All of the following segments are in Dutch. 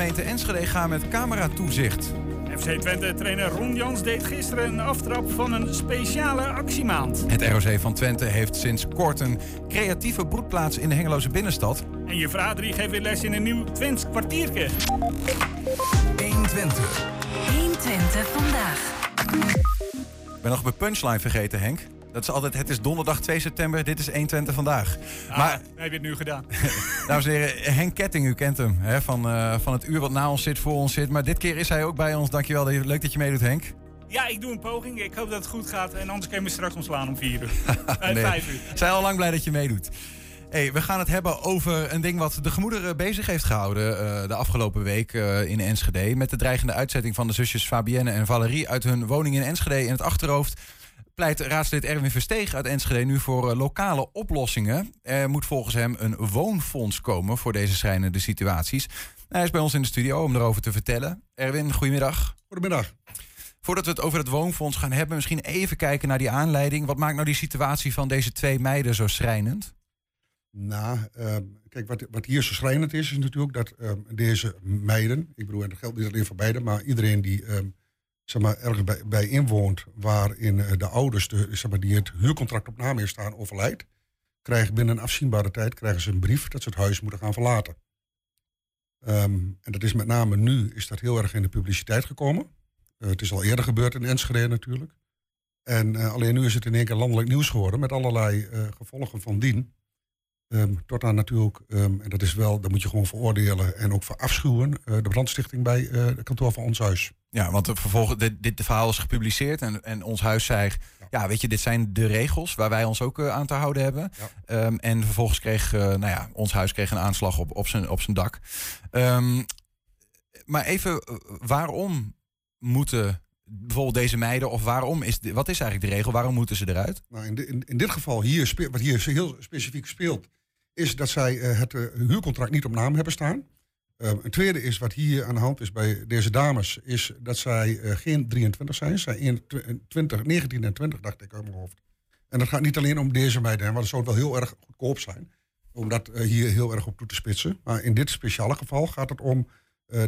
gemeente Enschede gaan met cameratoezicht. FC Twente-trainer Ron Jans deed gisteren een aftrap van een speciale actiemaand. Het ROC van Twente heeft sinds kort een creatieve broedplaats in de Hengeloze binnenstad. En je Adrie geeft weer les in een nieuw Twents kwartiertje. 120. 120 vandaag. Ik ben nog mijn punchline vergeten, Henk. Dat is altijd, het is donderdag 2 september, dit is 120 vandaag. Ah, maar heb je het nu gedaan. dames en heren, Henk Ketting, u kent hem, hè, van, uh, van het uur wat na ons zit, voor ons zit. Maar dit keer is hij ook bij ons. Dankjewel, leuk dat je meedoet, Henk. Ja, ik doe een poging. Ik hoop dat het goed gaat. En anders je me straks ontslaan om 4 uur. uh, nee. 5 uur. Zijn al lang blij dat je meedoet. Hey, we gaan het hebben over een ding wat de gemoederen bezig heeft gehouden uh, de afgelopen week uh, in Enschede. Met de dreigende uitzetting van de zusjes Fabienne en Valerie uit hun woning in Enschede in het achterhoofd pleit raadslid Erwin Versteeg uit Enschede nu voor uh, lokale oplossingen. Er moet volgens hem een woonfonds komen voor deze schrijnende situaties. Hij is bij ons in de studio om erover te vertellen. Erwin, goedemiddag. Goedemiddag. Voordat we het over het woonfonds gaan hebben, misschien even kijken naar die aanleiding. Wat maakt nou die situatie van deze twee meiden zo schrijnend? Nou, uh, kijk, wat, wat, hier zo schrijnend is, is natuurlijk dat uh, deze meiden, ik bedoel, en dat geldt niet alleen voor beiden, maar iedereen die uh, zeg maar, ergens bij, inwoont, waarin eh, de ouders de, zeg maar, die het huurcontract op naam heeft staan overlijdt, krijgen binnen een afzienbare tijd krijgen ze een brief dat ze het huis moeten gaan verlaten. Um, en dat is met name nu is dat heel erg in de publiciteit gekomen. Uh, het is al eerder gebeurd in Enschede natuurlijk. En uh, alleen nu is het in één keer landelijk nieuws geworden met allerlei gevolgen van dien. Um, tot aan natuurlijk, um, en dat is wel, dat moet je gewoon veroordelen en ook verafschuwen, de brandstichting bij het kantoor van ons huis. Ja, want vervolgens, dit, dit verhaal is gepubliceerd en, en ons huis zei, ja. weet je, dit zijn de regels waar wij ons ook uh, aan te houden hebben. Ja. Um, en vervolgens kreeg, nou ja, ons huis kreeg een aanslag op, op, zijn, op zijn dak. maar even, waarom moeten bijvoorbeeld deze meiden, of waarom is, wat is eigenlijk de regel, waarom moeten ze eruit? Nou, in, de, in, in dit geval, hier speelt, wat hier heel specifiek speelt, is dat zij uh, het huurcontract niet op naam hebben staan. Uh, een tweede is wat hier aan de hand is bij deze dames, is dat zij geen 23 zijn. Zij 20, 19 en 20, dacht ik uit mijn hoofd. En dat gaat niet alleen om deze meiden, want het zou wel heel erg goedkoop zijn. Om dat hier heel erg op toe te spitsen. Maar in dit speciale geval gaat het om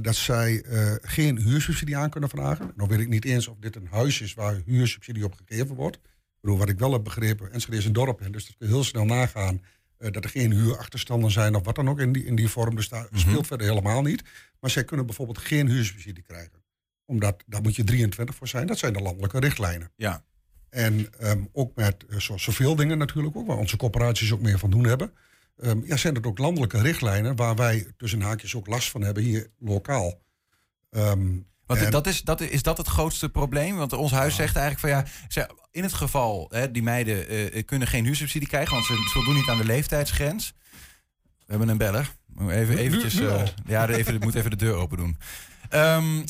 dat zij geen huursubsidie aan kunnen vragen. Nou weet ik niet eens of dit een huis is waar huursubsidie op gegeven wordt. Ik bedoel, wat ik wel heb begrepen, Enschede is een dorp, en dus dat kun heel snel nagaan dat er geen huurachterstanden zijn of wat dan ook in die, in die vorm. Dus daar mm -hmm. speelt verder helemaal niet. Maar zij kunnen bijvoorbeeld geen huursubsidie krijgen. Omdat daar moet je 23 voor zijn. Dat zijn de landelijke richtlijnen. Ja. En um, ook met uh, zo, zoveel dingen natuurlijk ook, waar onze corporaties ook meer van doen hebben. Um, ja, zijn het ook landelijke richtlijnen waar wij tussen haakjes ook last van hebben hier lokaal. Um, want en, dat is, dat, is dat het grootste probleem? Want ons huis zegt eigenlijk van ja, in het geval, hè, die meiden uh, kunnen geen huursubsidie krijgen, want ze voldoen niet aan de leeftijdsgrens. We hebben een beller. Even, eventjes, uh, ja, even, moet even de deur open doen. Um,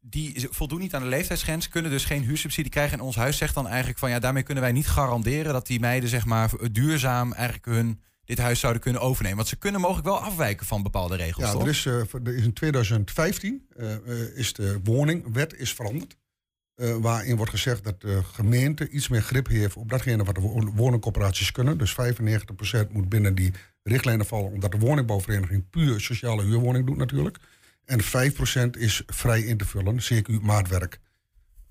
die voldoen niet aan de leeftijdsgrens, kunnen dus geen huursubsidie krijgen. En ons huis zegt dan eigenlijk van ja, daarmee kunnen wij niet garanderen dat die meiden zeg maar duurzaam eigenlijk hun dit huis zouden kunnen overnemen. Want ze kunnen mogelijk wel afwijken van bepaalde regels. Ja, toch? Er, is, er is in 2015 uh, is de woningwet is veranderd. Uh, waarin wordt gezegd dat de gemeente iets meer grip heeft op datgene wat de woningcorporaties kunnen. Dus 95% moet binnen die richtlijnen vallen, omdat de woningbouwvereniging puur sociale huurwoning doet natuurlijk. En 5% is vrij in te vullen, CQ maatwerk.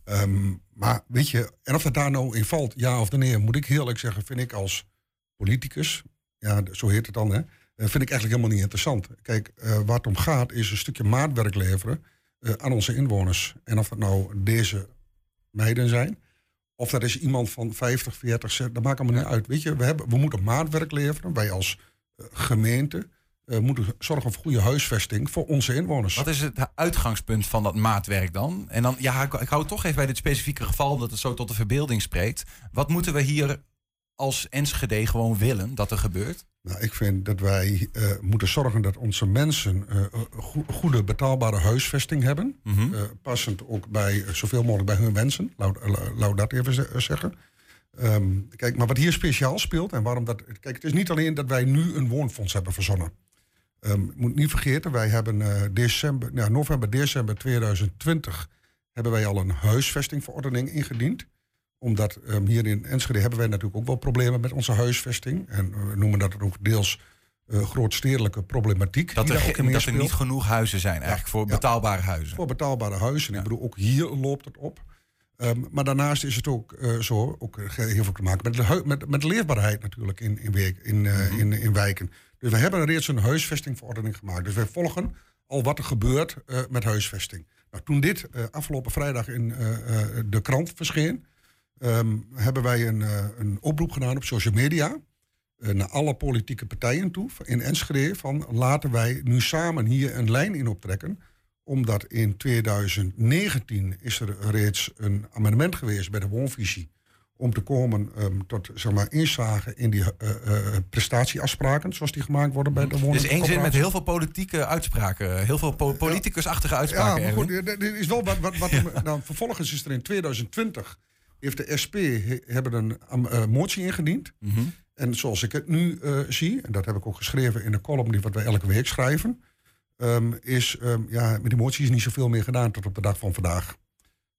Um, maar weet je, en of dat daar nou in valt, ja of nee, moet ik heel eerlijk zeggen, vind ik als politicus, ja, zo heet het dan, hè, vind ik eigenlijk helemaal niet interessant. Kijk, uh, waar het om gaat is een stukje maatwerk leveren aan onze inwoners. En of dat nou deze meiden zijn, of dat is iemand van 50, 40, dat maakt allemaal niet uit. Weet je, we, hebben, we moeten maatwerk leveren, wij als uh, gemeente. Uh, moeten zorgen voor goede huisvesting voor onze inwoners. Wat is het uitgangspunt van dat maatwerk dan? En dan, ja, ik, ik hou toch even bij dit specifieke geval, dat het zo tot de verbeelding spreekt. Wat moeten we hier als Enschede gewoon willen dat er gebeurt? Nou, ik vind dat wij uh, moeten zorgen dat onze mensen uh, go goede betaalbare huisvesting hebben. Mm -hmm. uh, passend ook bij zoveel mogelijk bij hun wensen. Laat, dat even zeggen. Um, kijk, maar wat hier speciaal speelt en waarom dat. Kijk, het is niet alleen dat wij nu een woonfonds hebben verzonnen. Um, moet niet vergeten, wij hebben december, nou, november, december 2020 hebben wij al een huisvestingverordening ingediend omdat um, hier in Enschede hebben wij natuurlijk ook wel problemen met onze huisvesting. En we noemen dat ook deels eh, grootstedelijke problematiek. Dat er, dat er niet genoeg huizen zijn eigenlijk voor ja. betaalbare huizen. Voor betaalbare huizen. Ja. Ik bedoel, ook hier loopt het op. Ehm, maar daarnaast is het ook eh, zo, ook eh, heel veel te maken met de, met, met leefbaarheid natuurlijk in, in, week- in, eh, Mhm. in, in wijken. Dus we hebben reeds een huisvestingverordening gemaakt. Dus wij volgen al wat er gebeurt eh, met huisvesting. Nou, toen dit eh, afgelopen vrijdag in eh, eh, de krant verscheen, ehm, hebben wij een, eh, een oproep gedaan op social media. eh, naar alle politieke partijen toe in Enschede van laten wij nu samen hier een lijn in optrekken omdat in 2019 is er reeds een amendement geweest bij de woonvisie om te komen ehm, tot zeg maar, inzage in die eh, prestatieafspraken zoals die gemaakt worden bij de Dus één zin met heel veel politieke uitspraken. Heel veel po- politicusachtige uitspraken. Ja, maar goed, is wel wat. wat, wat nou, vervolgens is er in 2020 heeft de SP he- hebben een eh, motie ingediend. Mhm. En zoals ik het nu eh, zie, en dat heb ik ook geschreven in de column die wat wij elke week schrijven, ehm, is ehm, ja, met die motie is niet zoveel meer gedaan tot op de dag van vandaag.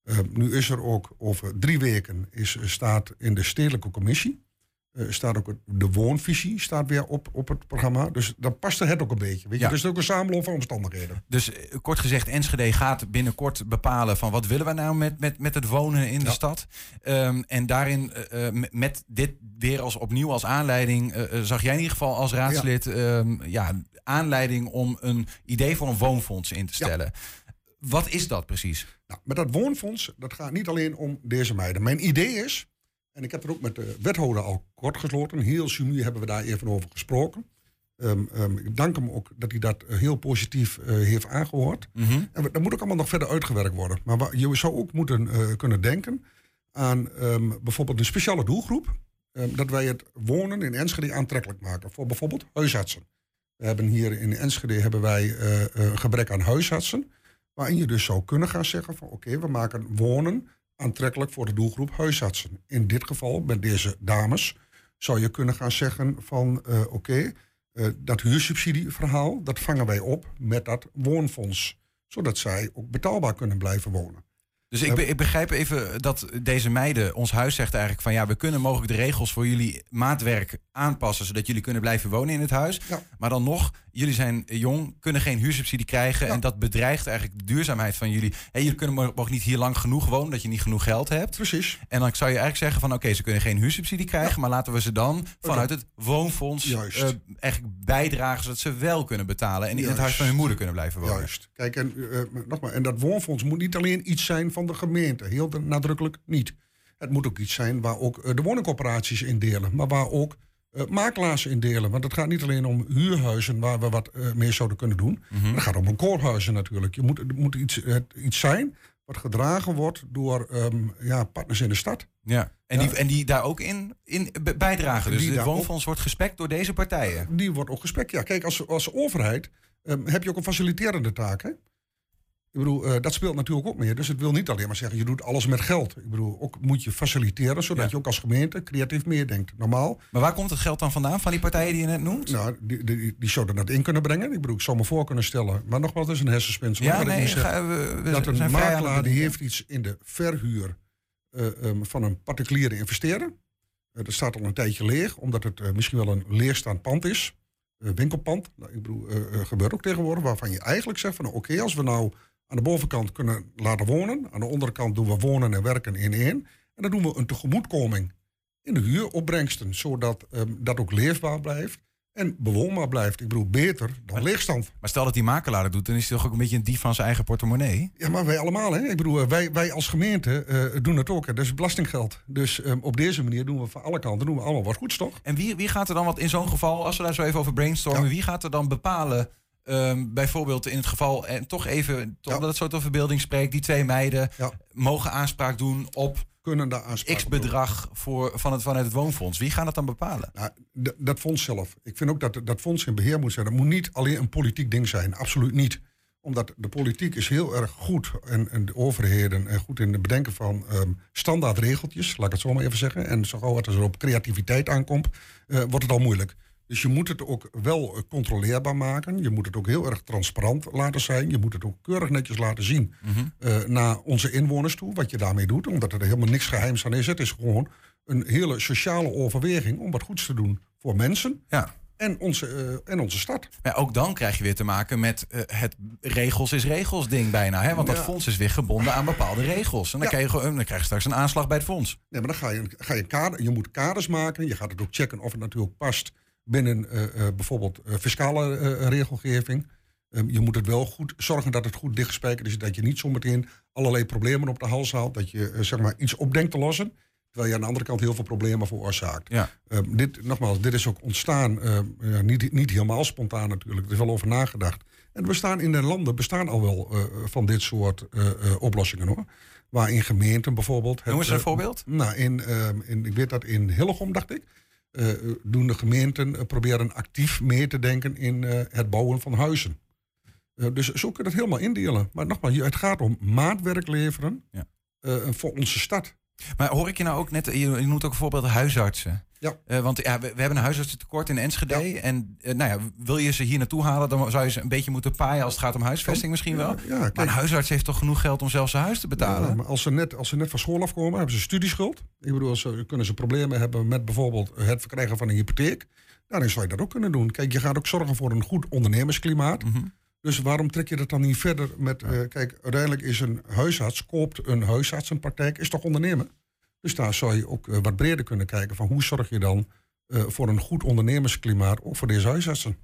Ehm, nu is er ook over drie weken is, staat in de stedelijke commissie. Eh, staat ook de woonvisie staat weer op, op het programma. Dus dan past het ook een beetje. Weet je? Ja. Dus het is ook een samenloop van omstandigheden. Dus eh, kort gezegd, Enschede gaat binnenkort bepalen van wat willen we nou met, met, met het wonen in de stad. Ehm, en daarin, eh, met- dit weer als opnieuw als aanleiding, zag jij in ieder geval als raadslid ehm, ja, aanleiding om een idee voor een woonfonds in te stellen. Wat is dat precies? Nou, met dat woonfonds, dat gaat niet alleen om deze meiden. Mijn idee is, en ik heb er ook met de wethouder al kort gesloten, heel sumier hebben we daar even over gesproken. Ehm, ehm, ik dank hem ook dat hij dat eh, heel positief eh, heeft aangehoord. Mhm. En we- dat moet ook allemaal nog verder uitgewerkt worden. Maar wa- je zou ook moeten eh, kunnen denken aan ehm, bijvoorbeeld een speciale doelgroep. Dat wij het wonen in Enschede aantrekkelijk maken voor bijvoorbeeld huisartsen. We hebben hier in Enschede hebben wij een gebrek aan huisartsen. Waarin je dus zou kunnen gaan zeggen van oké, we maken wonen aantrekkelijk voor de doelgroep huisartsen. In dit geval, met deze dames, zou je kunnen gaan zeggen van eh, oké, eh, dat huursubsidieverhaal, dat vangen wij op met dat woonfonds. Zodat zij ook betaalbaar kunnen blijven wonen. Dus ik, be- ik begrijp even dat deze meiden, ons huis zegt eigenlijk van ja, we kunnen mogelijk de regels voor jullie maatwerk aanpassen, zodat jullie kunnen blijven wonen in het huis. Ja. Maar dan nog, jullie zijn jong, kunnen geen huursubsidie krijgen Ja. en dat bedreigt eigenlijk de duurzaamheid van jullie. Hey, jullie kunnen mo- mogen niet hier lang genoeg wonen, dat je niet genoeg geld hebt. Precies. En dan zou je eigenlijk zeggen van oké, ze kunnen geen huursubsidie krijgen, maar laten we ze dan vanuit het woonfonds Juist. eh, eigenlijk bijdragen zodat ze wel kunnen betalen en in het huis van hun moeder kunnen blijven wonen. Juist. Kijk, en, eh, eh, nogmaals, en dat woonfonds moet niet alleen iets zijn van de gemeente. Heel nadrukkelijk niet. Het moet ook iets zijn waar ook de woningcorporaties in delen. Maar waar ook makelaars in delen. Want het gaat niet alleen om huurhuizen waar we wat eh, meer zouden kunnen doen. Mhm. Het gaat om een koorhuizen natuurlijk. Je moet, moet iets, het, iets zijn wat gedragen wordt door ehm, ja, partners in de stad. Ja. En, Ja. Die, en die daar ook in, in bijdragen. Dus Die het woonfonds wordt gespekt door deze partijen. Die wordt ook gespekt. Ja, kijk, als, als overheid ehm, heb je ook een faciliterende taak. Hè? Ik bedoel, eh, dat speelt natuurlijk ook mee. Dus het wil niet alleen maar zeggen, je doet alles met geld. Ik bedoel, ook moet je faciliteren, zodat Ja. je ook als gemeente creatief meedenkt. Normaal, Maar waar komt het geld dan vandaan van die partijen die je net noemt? nou, die, die, die zouden dat in kunnen brengen. Ik bedoel, ik zou me voor kunnen stellen. Maar nogmaals, dat is een hersenspinsel. ja, ik nee, zeg. ga- we, we dat een makelaar die heeft iets in de verhuur eh, ehm, van een particuliere investeerder. Eh, dat staat al een tijdje leeg, omdat het misschien wel een leerstaand pand is. Winkelpand. Nou, ik bedoel, gebeurt ook tegenwoordig. Waarvan je eigenlijk zegt van nou, oké, als we nou aan de bovenkant kunnen laten wonen. Aan de onderkant doen we wonen en werken in één. En dan doen we een tegemoetkoming in de huuropbrengsten. Zodat ehm, dat ook leefbaar blijft. En bewoonbaar blijft. Ik bedoel, beter dan leegstand. Maar stel dat die makelaar dat doet, dan is hij toch ook een beetje een dief van zijn eigen portemonnee? Ja, maar wij allemaal, hè? Ik bedoel, eh, wij, wij als gemeente eh, doen het ook. Hè? Dat is belastinggeld. Dus ehm, op deze manier doen we van alle kanten doen we allemaal wat goeds, toch? En wie, wie gaat er dan, wat in zo'n geval, als we daar zo even over brainstormen, Ja. wie gaat er dan bepalen, ehm, bijvoorbeeld in het geval, en toch even, toch Ja. dat het zo tot verbeelding spreekt, die twee meiden Ja. mogen aanspraak doen op Kunnen daar aanspraak x bedrag voor, van het, vanuit het woonfonds. Wie gaat dat dan bepalen? Nou, dat fonds zelf. Ik vind ook dat dat fonds in beheer moet zijn. Dat moet niet alleen een politiek ding zijn. Absoluut niet. Omdat de politiek is heel erg goed en, en de overheden en goed in het bedenken van ehm, standaard regeltjes, laat ik het zo maar even zeggen. En zo gauw het er op creativiteit aankomt, eh, wordt het al moeilijk. Dus je moet het ook wel eh, controleerbaar maken. Je moet het ook heel erg transparant laten zijn. Je moet het ook keurig netjes laten zien eh, naar onze inwoners toe, wat je daarmee doet. Omdat er helemaal niks geheims aan is. Het is gewoon een hele sociale overweging om wat goeds te doen voor mensen. Ja. en onze, eh, en onze stad. Maar ook dan krijg je weer te maken met het regels is regels ding bijna. Hè? Want dat Ja. fonds is weer gebonden aan bepaalde regels. En dan, Ja. krijg, je, dan krijg je straks een aanslag bij het fonds. Nee, maar dan ga je, ga je, kader, je moet kaders maken. Je gaat het ook checken of het natuurlijk past binnen eh, eh, bijvoorbeeld eh, fiscale regelgeving. Ehm, je moet het wel goed zorgen dat het goed dichtgespijkerd is. Dat je niet zometeen allerlei problemen op de hals haalt. Dat je zeg maar iets opdenkt te lossen. Terwijl je aan de andere kant heel veel problemen veroorzaakt. Ja. Ehm, dit, nogmaals, dit is ook ontstaan, ehm, ja, niet, niet helemaal spontaan natuurlijk. Er is wel over nagedacht. En er bestaan in de landen bestaan al wel van dit soort oplossingen hoor. Waarin gemeenten bijvoorbeeld. Noem eens een voorbeeld. nou, in, in, ik weet dat in Hillegom, dacht ik, doen de gemeenten eh, proberen actief mee te denken in eh, het bouwen van huizen. Eh, dus zo kun je het helemaal indelen. Maar nogmaals, het gaat om maatwerk leveren Ja. eh, voor onze stad. Maar hoor ik je nou ook net, je, je noemt ook bijvoorbeeld huisartsen. Ja. Eh, want ja, we, we hebben een huisartsentekort in Enschede. Ja. En eh, nou ja, wil je ze hier naartoe halen, dan zou je ze een beetje moeten paaien als het gaat om huisvesting misschien wel. Ja, Maar een huisarts heeft toch genoeg geld om zelfs zijn huis te betalen? maar als ze, net, als ze net van school afkomen, hebben ze studieschuld. Ik bedoel, ze, kunnen ze problemen hebben met bijvoorbeeld het verkrijgen van een hypotheek. Nou, dan zou je dat ook kunnen doen. Kijk, je gaat ook zorgen voor een goed ondernemersklimaat. Mhm. Dus waarom trek je dat dan niet verder met... eh, kijk, uiteindelijk is een huisarts, koopt een huisartsenpraktijk, is toch ondernemen? Dus daar zou je ook eh, wat breder kunnen kijken van hoe zorg je dan eh, voor een goed ondernemersklimaat, ook voor deze huisartsen.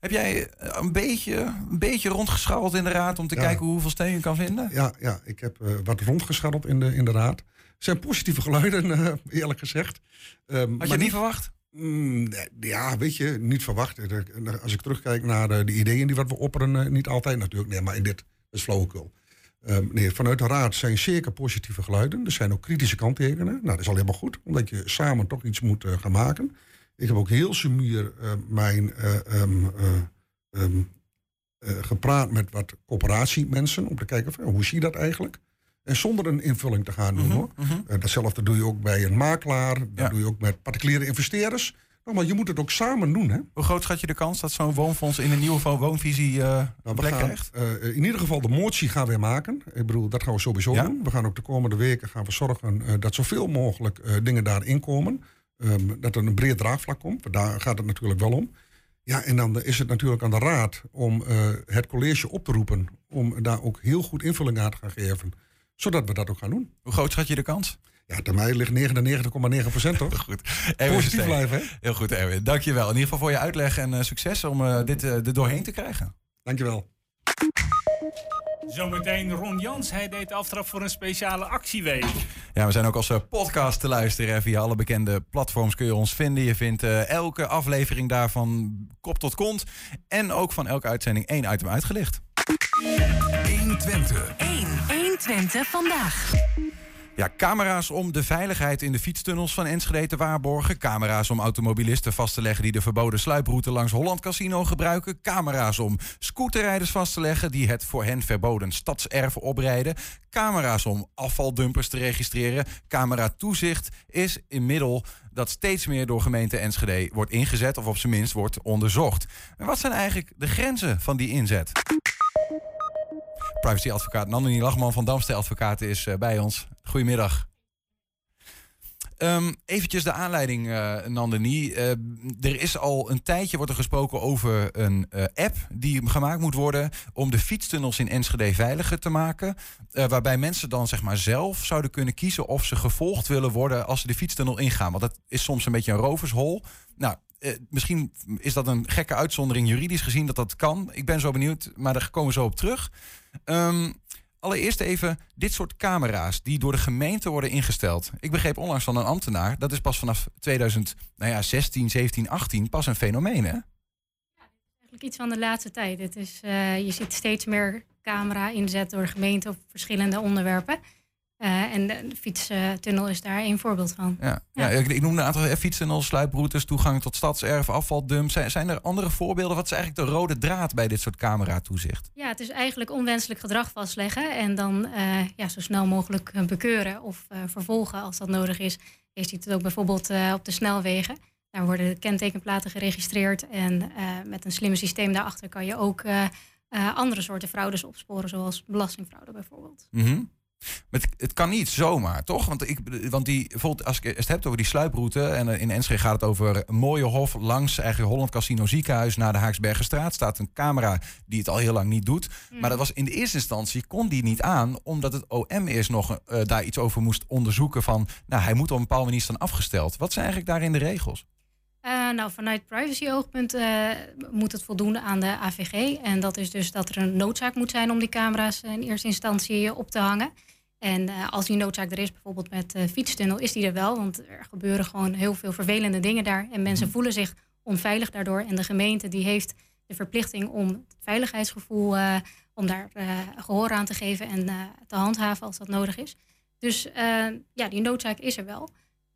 Heb jij een beetje, een beetje rondgescharreld in de raad om te Ja. kijken hoeveel steun je kan vinden? Ja, ja ik heb eh, wat rondgescharreld in de, in de raad. Het zijn positieve geluiden, eh, eerlijk gezegd. Ehm, Had maar je het niet verwacht? Mm, ja, weet je, niet verwacht. Eh, Als ik terugkijk naar de, de ideeën die wat we opperen, eh, niet altijd natuurlijk. Nee, maar in dit is flauwekul. Ehm, nee, vanuit de raad zijn zeker positieve geluiden. Er zijn ook kritische kanttekenen. Nou, dat is alleen maar goed, omdat je samen toch iets moet eh, gaan maken. Ik heb ook heel sumier eh, mijn eh, ehm, eh, ehm, eh, gepraat met wat coöperatiemensen om te kijken van, hoe zie je dat eigenlijk? En zonder een invulling te gaan doen Mhm, hoor. mhm. Eh, datzelfde doe je ook bij een makelaar. Dat Ja. doe je ook met particuliere investeerders. Nou, maar je moet het ook samen doen. Hè? Hoe groot schat je de kans dat zo'n woonfonds in een nieuwe wo- woonvisie eh Nou, we plek gaan krijgt? eh, in ieder geval de motie gaan we maken. Ik bedoel, dat gaan we sowieso Ja? doen. We gaan ook de komende weken gaan we zorgen dat zoveel mogelijk dingen daarin komen. Ehm, dat er een breed draagvlak komt. Daar gaat het natuurlijk wel om. Ja, en dan is het natuurlijk aan de raad om het college op te roepen. Om daar ook heel goed invulling aan te gaan geven. Zodat we dat ook gaan doen. Hoe groot schat je de kans? Ja, termijn ligt 99,9 procent toch? Goed. Erwin Positief blijven, hè? Heel goed, Erwin. Dankjewel. In ieder geval voor je uitleg en eh, succes om eh, dit eh, er doorheen te krijgen. Dankjewel. Zometeen Ron Jans, hij deed de aftrap voor een speciale actieweek. Ja, we zijn ook als podcast te luisteren. Via alle bekende platforms kun je ons vinden. Je vindt eh, elke aflevering daarvan kop tot kont. En ook van elke uitzending één item uitgelicht. 1 120 vandaag. Ja, camera's om de veiligheid in de fietstunnels van Enschede te waarborgen. Camera's om automobilisten vast te leggen die de verboden sluiproute langs Holland Casino gebruiken. Camera's om scooterrijders vast te leggen die het voor hen verboden stadserf oprijden. Camera's om afvaldumpers te registreren. Camera toezicht is inmiddels dat steeds meer door gemeente Enschede wordt ingezet of op zijn minst wordt onderzocht. En wat zijn eigenlijk de grenzen van die inzet? Privacyadvocaat Nandini Lachman van Damste Advocaten is eh, bij ons. Goedemiddag. Ehm eventjes de aanleiding, eh Nandini. Eh, er is al een tijdje wordt er gesproken over een eh, app die gemaakt moet worden om de fietstunnels in Enschede veiliger te maken. Waarbij mensen dan zeg maar zelf zouden kunnen kiezen of ze gevolgd willen worden als ze de fietstunnel ingaan. Want dat is soms een beetje een rovershol. Nou, eh, misschien is dat een gekke uitzondering juridisch gezien dat dat kan. Ik ben zo benieuwd, maar daar komen we zo op terug. Ehm, allereerst even dit soort camera's die door de gemeente worden ingesteld. Ik begreep onlangs van een ambtenaar, dat is pas vanaf 2016, nou ja, 16, 17, 18 pas een fenomeen, hè? Eigenlijk iets van de laatste tijd. Het is, eh, je ziet steeds meer camera inzet door de gemeente op verschillende onderwerpen. Eh, en de fietstunnel is daar een voorbeeld van. Ja, ja. Ja. ik, ik noemde een aantal fietstunnels, sluiproutes, toegang tot stadserf, afvaldump. Zijn, zijn er andere voorbeelden? Wat is eigenlijk de rode draad bij dit soort camera-toezicht? Ja, het is eigenlijk onwenselijk gedrag vastleggen en dan eh, ja, zo snel mogelijk eh, bekeuren of vervolgen als dat nodig is. Je ziet het ook bijvoorbeeld op de snelwegen. Daar worden de kentekenplaten geregistreerd en met een slimme systeem daarachter kan je ook andere soorten fraudes opsporen, zoals belastingfraude bijvoorbeeld. Mhm. Maar het, het kan niet zomaar, toch? Want, ik, want die, bijvoorbeeld als ik het hebt over die sluiproute... en eh, in Enschede gaat het over een mooie hof... langs eigenlijk Holland Casino Ziekenhuis naar de Haaksbergenstraat... staat een camera die het al heel lang niet doet. Mm. Maar dat was in de eerste instantie kon die niet aan... omdat het OM eerst nog eh, daar iets over moest onderzoeken van... nou, hij moet op een bepaalde manier staan afgesteld. Wat zijn eigenlijk daarin de regels? Eh, nou, vanuit privacy-oogpunt eh, moet het voldoen aan de AVG. En dat is dus dat er een noodzaak moet zijn om die camera's in eerste instantie op te hangen. En eh, als die noodzaak er is, bijvoorbeeld met de fietstunnel, is die er wel. Want er gebeuren gewoon heel veel vervelende dingen daar. En mensen voelen zich onveilig daardoor. En de gemeente die heeft de verplichting om het veiligheidsgevoel, eh, om daar eh, gehoor aan te geven en eh, te handhaven als dat nodig is. Dus eh, ja, die noodzaak is er wel.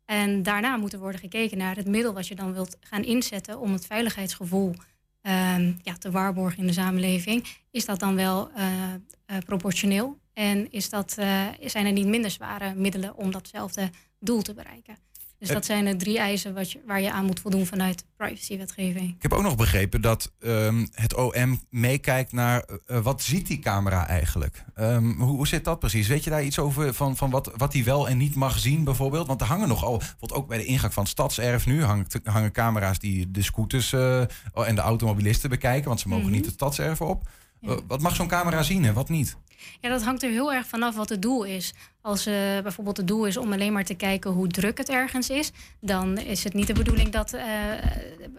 En daarna moet er worden gekeken naar het middel wat je dan wilt gaan inzetten om het veiligheidsgevoel ehm, ja, te waarborgen in de samenleving. Is dat dan wel eh, eh, proportioneel? En is dat, eh, zijn er niet minder zware middelen om datzelfde doel te bereiken? Dus Eh. dat zijn de drie eisen wat je, waar je aan moet voldoen vanuit privacywetgeving. Ik heb ook nog begrepen dat ehm, het OM meekijkt naar eh, wat ziet die camera eigenlijk. Ehm, hoe, hoe zit dat precies? Weet je daar iets over van, van wat, wat hij wel en niet mag zien bijvoorbeeld? Want er hangen nogal, bijvoorbeeld ook bij de ingang van het stadserf nu hangt, hangen camera's die de scooters eh, en de automobilisten bekijken, want ze mogen Mhm. niet het stadserf op. Ja. Eh, wat mag zo'n camera zien en wat niet? Ja, dat hangt er heel erg vanaf wat het doel is. Als eh, bijvoorbeeld het doel is om alleen maar te kijken hoe druk het ergens is, dan is het niet de bedoeling dat eh,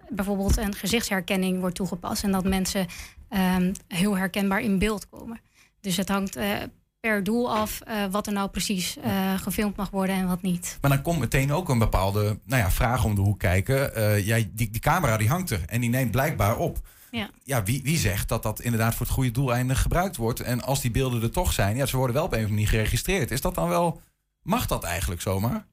bijvoorbeeld een gezichtsherkenning wordt toegepast en dat mensen ehm, heel herkenbaar in beeld komen. Dus het hangt per doel af wat er nou precies gefilmd mag worden en wat niet. Maar dan komt meteen ook een bepaalde nou ja, vraag om de hoek kijken. Jij, die, die camera die hangt er en die neemt blijkbaar op. Ja. Ja, wie, wie zegt dat dat inderdaad voor het goede doeleinde gebruikt wordt? En als die beelden er toch zijn, ja, ze worden wel op een of andere manier geregistreerd. Is dat dan wel, mag dat eigenlijk zomaar?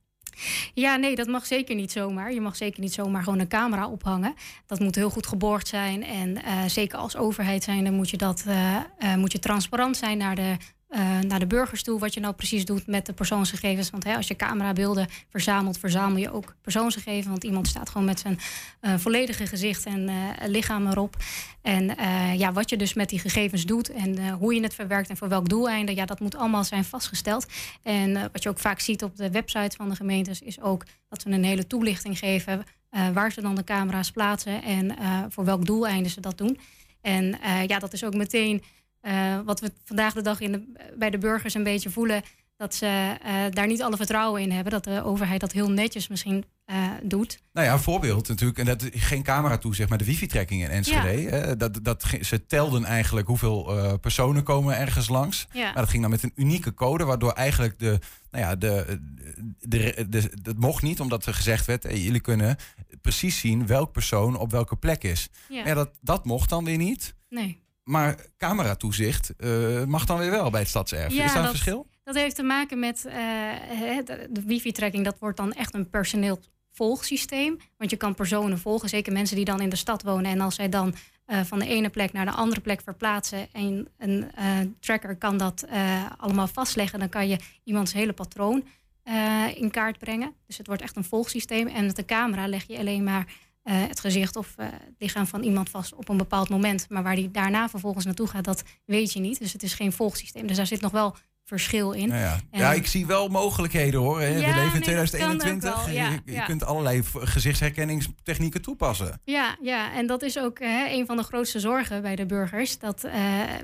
Ja, nee, dat mag zeker niet zomaar. Je mag zeker niet zomaar gewoon een camera ophangen. Dat moet heel goed geborgd zijn. En eh, zeker als overheid zijn, dan moet je, dat, eh, eh, moet je transparant zijn naar de, eh, naar de burgers toe. Wat je nou precies doet met de persoonsgegevens. Want hè, als je camerabeelden verzamelt, verzamel je ook persoonsgegevens. Want iemand staat gewoon met zijn eh, volledige gezicht en eh, lichaam erop. En ja, wat je dus met die gegevens doet en hoe je het verwerkt en voor welk doeleinde, ja, dat moet allemaal zijn vastgesteld. En wat je ook vaak ziet op de website van de gemeentes, is ook dat ze een hele toelichting geven waar ze dan de camera's plaatsen en voor welk doeleinde ze dat doen. En ja, dat is ook meteen eh, wat we vandaag de dag in de, bij de burgers een beetje voelen. Dat ze eh, daar niet alle vertrouwen in hebben. Dat de overheid dat heel netjes misschien eh, doet. Nou ja, een voorbeeld natuurlijk. En dat geen camera toezicht, maar de wifi-trekking in Enschede. dat, dat, ze telden eigenlijk hoeveel personen komen ergens langs. Ja. Maar dat ging dan met een unieke code, waardoor eigenlijk de, nou ja, de, de, de, dat mocht niet, omdat er gezegd werd, eh, jullie kunnen precies zien welk persoon op welke plek is. Ja. Ja, dat, dat mocht dan weer niet. Nee. Maar cameratoezicht eh, mag dan weer wel bij het stadserf. Ja, is daar een dat- verschil? Dat heeft te maken met eh, de, wifi-tracking. Dat wordt dan echt een personeel volgsysteem. Want je kan personen volgen, zeker mensen die dan in de stad wonen. En als zij dan eh, van de ene plek naar de andere plek verplaatsen... en een tracker kan dat allemaal vastleggen... dan kan je iemands hele patroon in kaart brengen. Dus het wordt echt een volgsysteem. En met de camera leg je alleen maar eh, het gezicht of eh, het lichaam van iemand vast op een bepaald moment. Maar waar die daarna vervolgens naartoe gaat, dat weet je niet. Dus het is geen volgsysteem. Dus daar zit nog wel verschil in. Nou ja. En- ja, ik zie wel mogelijkheden hoor. Ja, We leven in nee, dat kan 2021. ook wel. Ja, je kunt allerlei gezichtsherkenningstechnieken toepassen. Ja, ja, en dat is ook hè, een van de grootste zorgen bij de burgers. Dat, eh,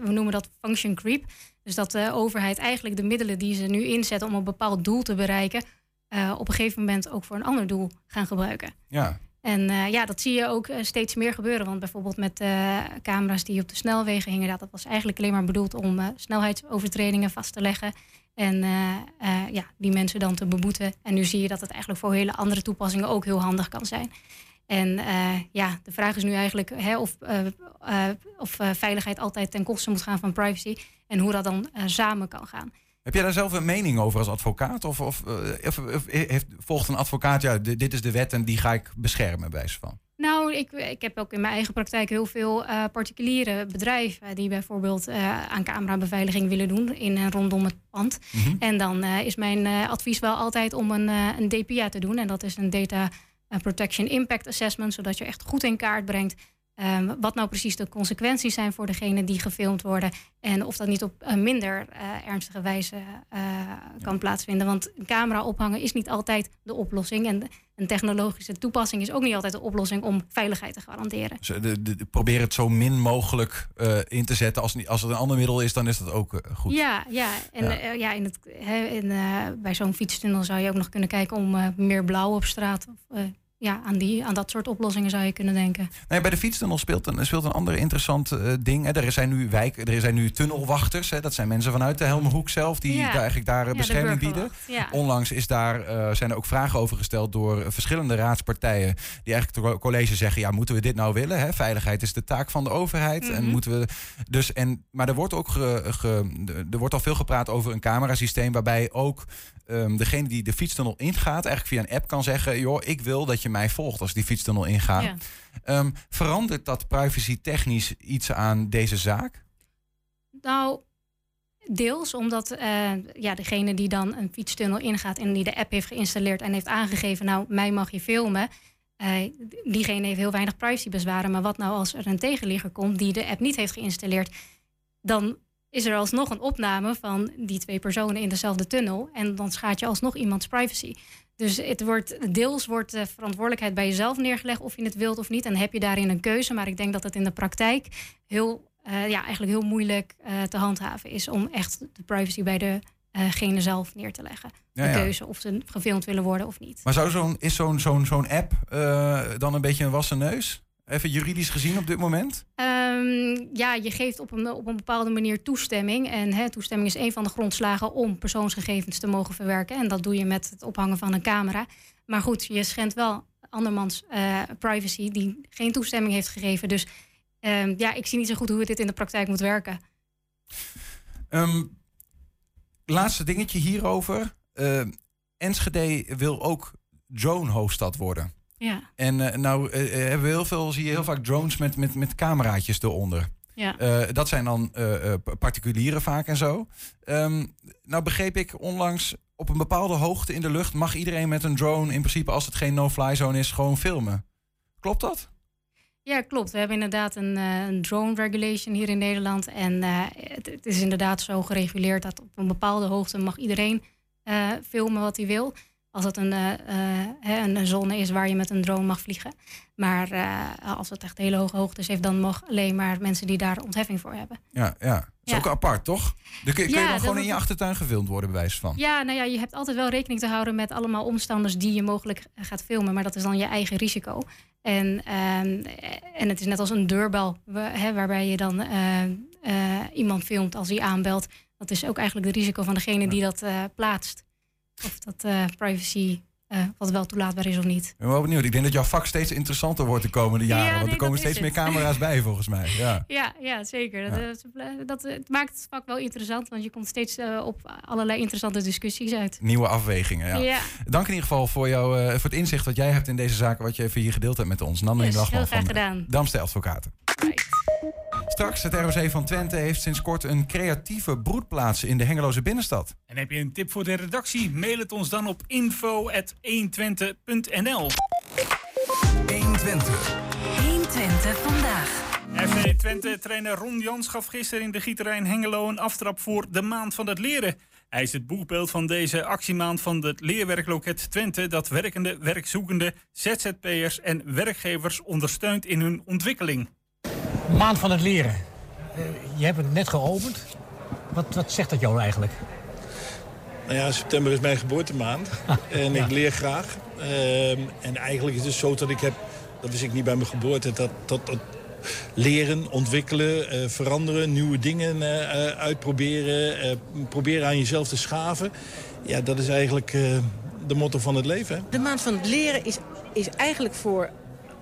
we noemen dat function creep. Dus dat de overheid eigenlijk de middelen die ze nu inzetten om een bepaald doel te bereiken, op een gegeven moment ook voor een ander doel gaan gebruiken. Ja. En eh, ja, dat zie je ook eh, steeds meer gebeuren. Want bijvoorbeeld met eh, camera's die op de snelwegen hingen, dat was eigenlijk alleen maar bedoeld om snelheidsovertredingen vast te leggen. En ja, die mensen dan te beboeten. En nu zie je dat het eigenlijk voor hele andere toepassingen ook heel handig kan zijn. En ja, de vraag is nu eigenlijk hè, of, of veiligheid altijd ten koste moet gaan van privacy. En hoe dat dan samen kan gaan. Heb jij daar zelf een mening over als advocaat? Of, of, eh, of, of heeft, volgt een advocaat, ja, di- dit is de wet en die ga ik beschermen, bij wijze van? Nou, ik, ik heb ook in mijn eigen praktijk heel veel eh, particuliere bedrijven die bijvoorbeeld eh, aan camerabeveiliging willen doen in en rondom het pand. Mhm. En dan eh, is mijn eh, advies wel altijd om een, eh, een DPA te doen. En dat is een Data eh, Protection Impact Assessment, zodat je echt goed in kaart brengt Ehm, wat nou precies de consequenties zijn voor degene die gefilmd worden. En of dat niet op een minder eh, ernstige wijze eh, kan plaatsvinden. Want een camera ophangen is niet altijd de oplossing. En een technologische toepassing is ook niet altijd de oplossing om veiligheid te garanderen. Dus, de, de, probeer het zo min mogelijk uh, in te zetten. Als, als het een ander middel is, dan is dat ook goed. Ja, ja. en ja. ja in het, he, in, bij zo'n fietstunnel zou je ook nog kunnen kijken om meer blauw op straat. Of, ja, aan, die, aan dat soort oplossingen zou je kunnen denken. Nee, bij de fietstunnel speelt een, speelt een ander interessant uh, ding. Hè. Er zijn nu wijk, er zijn nu tunnelwachters. Hè. Dat zijn mensen vanuit de Helmenhoek zelf die daar eigenlijk daar ja, bescherming bieden. Ja. Onlangs is daar, uh, zijn er ook vragen over gesteld door verschillende raadspartijen. Die eigenlijk het college zeggen: ja, moeten we dit nou willen? Hè? Veiligheid is de taak van de overheid. Mm -hmm. En mhm. moeten we. Dus, en, maar er wordt ook ge, ge, er wordt al veel gepraat over een camerasysteem waarbij ook um, degene die de fietstunnel ingaat, eigenlijk via een app kan zeggen: joh, ik wil dat je mij volgt als die fietstunnel ingaat. Ja. Um, verandert dat privacy technisch iets aan deze zaak? Nou, deels omdat uh, ja, degene die dan een fietstunnel ingaat en die de app heeft geïnstalleerd en heeft aangegeven: nou, mij mag je filmen. Uh, diegene heeft heel weinig privacybezwaren. Maar wat nou als er een tegenligger komt die de app niet heeft geïnstalleerd? Dan is er alsnog een opname van die twee personen in dezelfde tunnel. En dan schaadt je alsnog iemands privacy. Dus het wordt, deels wordt de verantwoordelijkheid bij jezelf neergelegd of je het wilt of niet. En heb je daarin een keuze. Maar ik denk dat het in de praktijk heel, uh, ja, eigenlijk heel moeilijk uh, te handhaven is om echt de privacy bij degene zelf neer te leggen. Ja, de keuze of ze gefilmd willen worden of niet. Maar zou zo'n, is zo'n zo'n zo'n app dan een beetje een wassen neus? Even juridisch gezien op dit moment? Um, ja, je geeft op een, op een bepaalde manier toestemming. En hè, toestemming is een van de grondslagen om persoonsgegevens te mogen verwerken. En dat doe je met het ophangen van een camera. Maar goed, je schendt wel andermans uh, privacy die geen toestemming heeft gegeven. Dus um, ja, ik zie niet zo goed hoe dit in de praktijk moet werken. Um, laatste dingetje hierover. Uh, Enschede wil ook drone-hoofdstad worden. Ja. En uh, nou uh, hebben we heel veel, zie je heel vaak drones met, met, met cameraatjes eronder. Ja. Uh, dat zijn dan particulieren vaak en zo. Um, nou begreep ik onlangs op een bepaalde hoogte in de lucht mag iedereen met een drone in principe als het geen no-fly zone is gewoon filmen. Klopt dat? Ja, klopt. We hebben inderdaad een, een drone regulation hier in Nederland. En het, het, is inderdaad zo gereguleerd dat op een bepaalde hoogte mag iedereen filmen wat hij wil. Als het een, uh, uh, een zone is waar je met een drone mag vliegen. Maar uh, als het echt hele hoge hoogtes heeft, dan mag alleen maar mensen die daar ontheffing voor hebben. Ja, ja. Dat is ja. ook apart, toch? Dan kun, ja, je dan gewoon in je achtertuin gefilmd worden, bij wijze van. Ja, nou ja, je hebt altijd wel rekening te houden met allemaal omstanders die je mogelijk gaat filmen. Maar dat is dan je eigen risico. En, en het is net als een deurbel, hè, waarbij je dan iemand filmt als hij aanbelt. Dat is ook eigenlijk het risico van degene die dat plaatst of dat uh, privacy uh, wat wel toelaatbaar is of niet. Ik ben wel benieuwd. Ik denk dat jouw vak steeds interessanter wordt de komende jaren. Ja, nee, want er komen steeds meer camera's bij, volgens mij. Ja, ja, ja zeker. Ja. Dat, dat, het maakt het vak wel interessant, want je komt steeds uh, op allerlei interessante discussies uit. Nieuwe afwegingen, ja. ja. Dank in ieder geval voor, jou, uh, voor het inzicht wat jij hebt in deze zaken, wat je even hier gedeeld hebt met ons. Nanne yes, heel graag gedaan. Damste Advocaten. Right. Straks, het ROC van Twente heeft sinds kort een creatieve broedplaats in de Hengeloze binnenstad. En heb je een tip voor de redactie? Mail het ons dan op info.120.nl 120. 120 vandaag. FC Twente-trainer Ron Jans gaf gisteren in de Gieterijn Hengelo een aftrap voor de Maand van het Leren. Hij is het boekbeeld van deze actiemaand van het leerwerkloket Twente... dat werkende, werkzoekende, ZZP'ers en werkgevers ondersteunt in hun ontwikkeling. Maand van het leren. Uh, je hebt het net geopend. Wat, wat zegt dat jou eigenlijk? Nou ja, september is mijn geboortemaand. en ik leer graag. Uh, en eigenlijk is het zo dat ik heb... Dat wist ik niet bij mijn geboorte. Dat, dat, dat leren, ontwikkelen, uh, veranderen, nieuwe dingen uh, uitproberen. proberen aan jezelf te schaven. Ja, dat is eigenlijk de motto van het leven. Hè? De maand van het leren is, is eigenlijk voor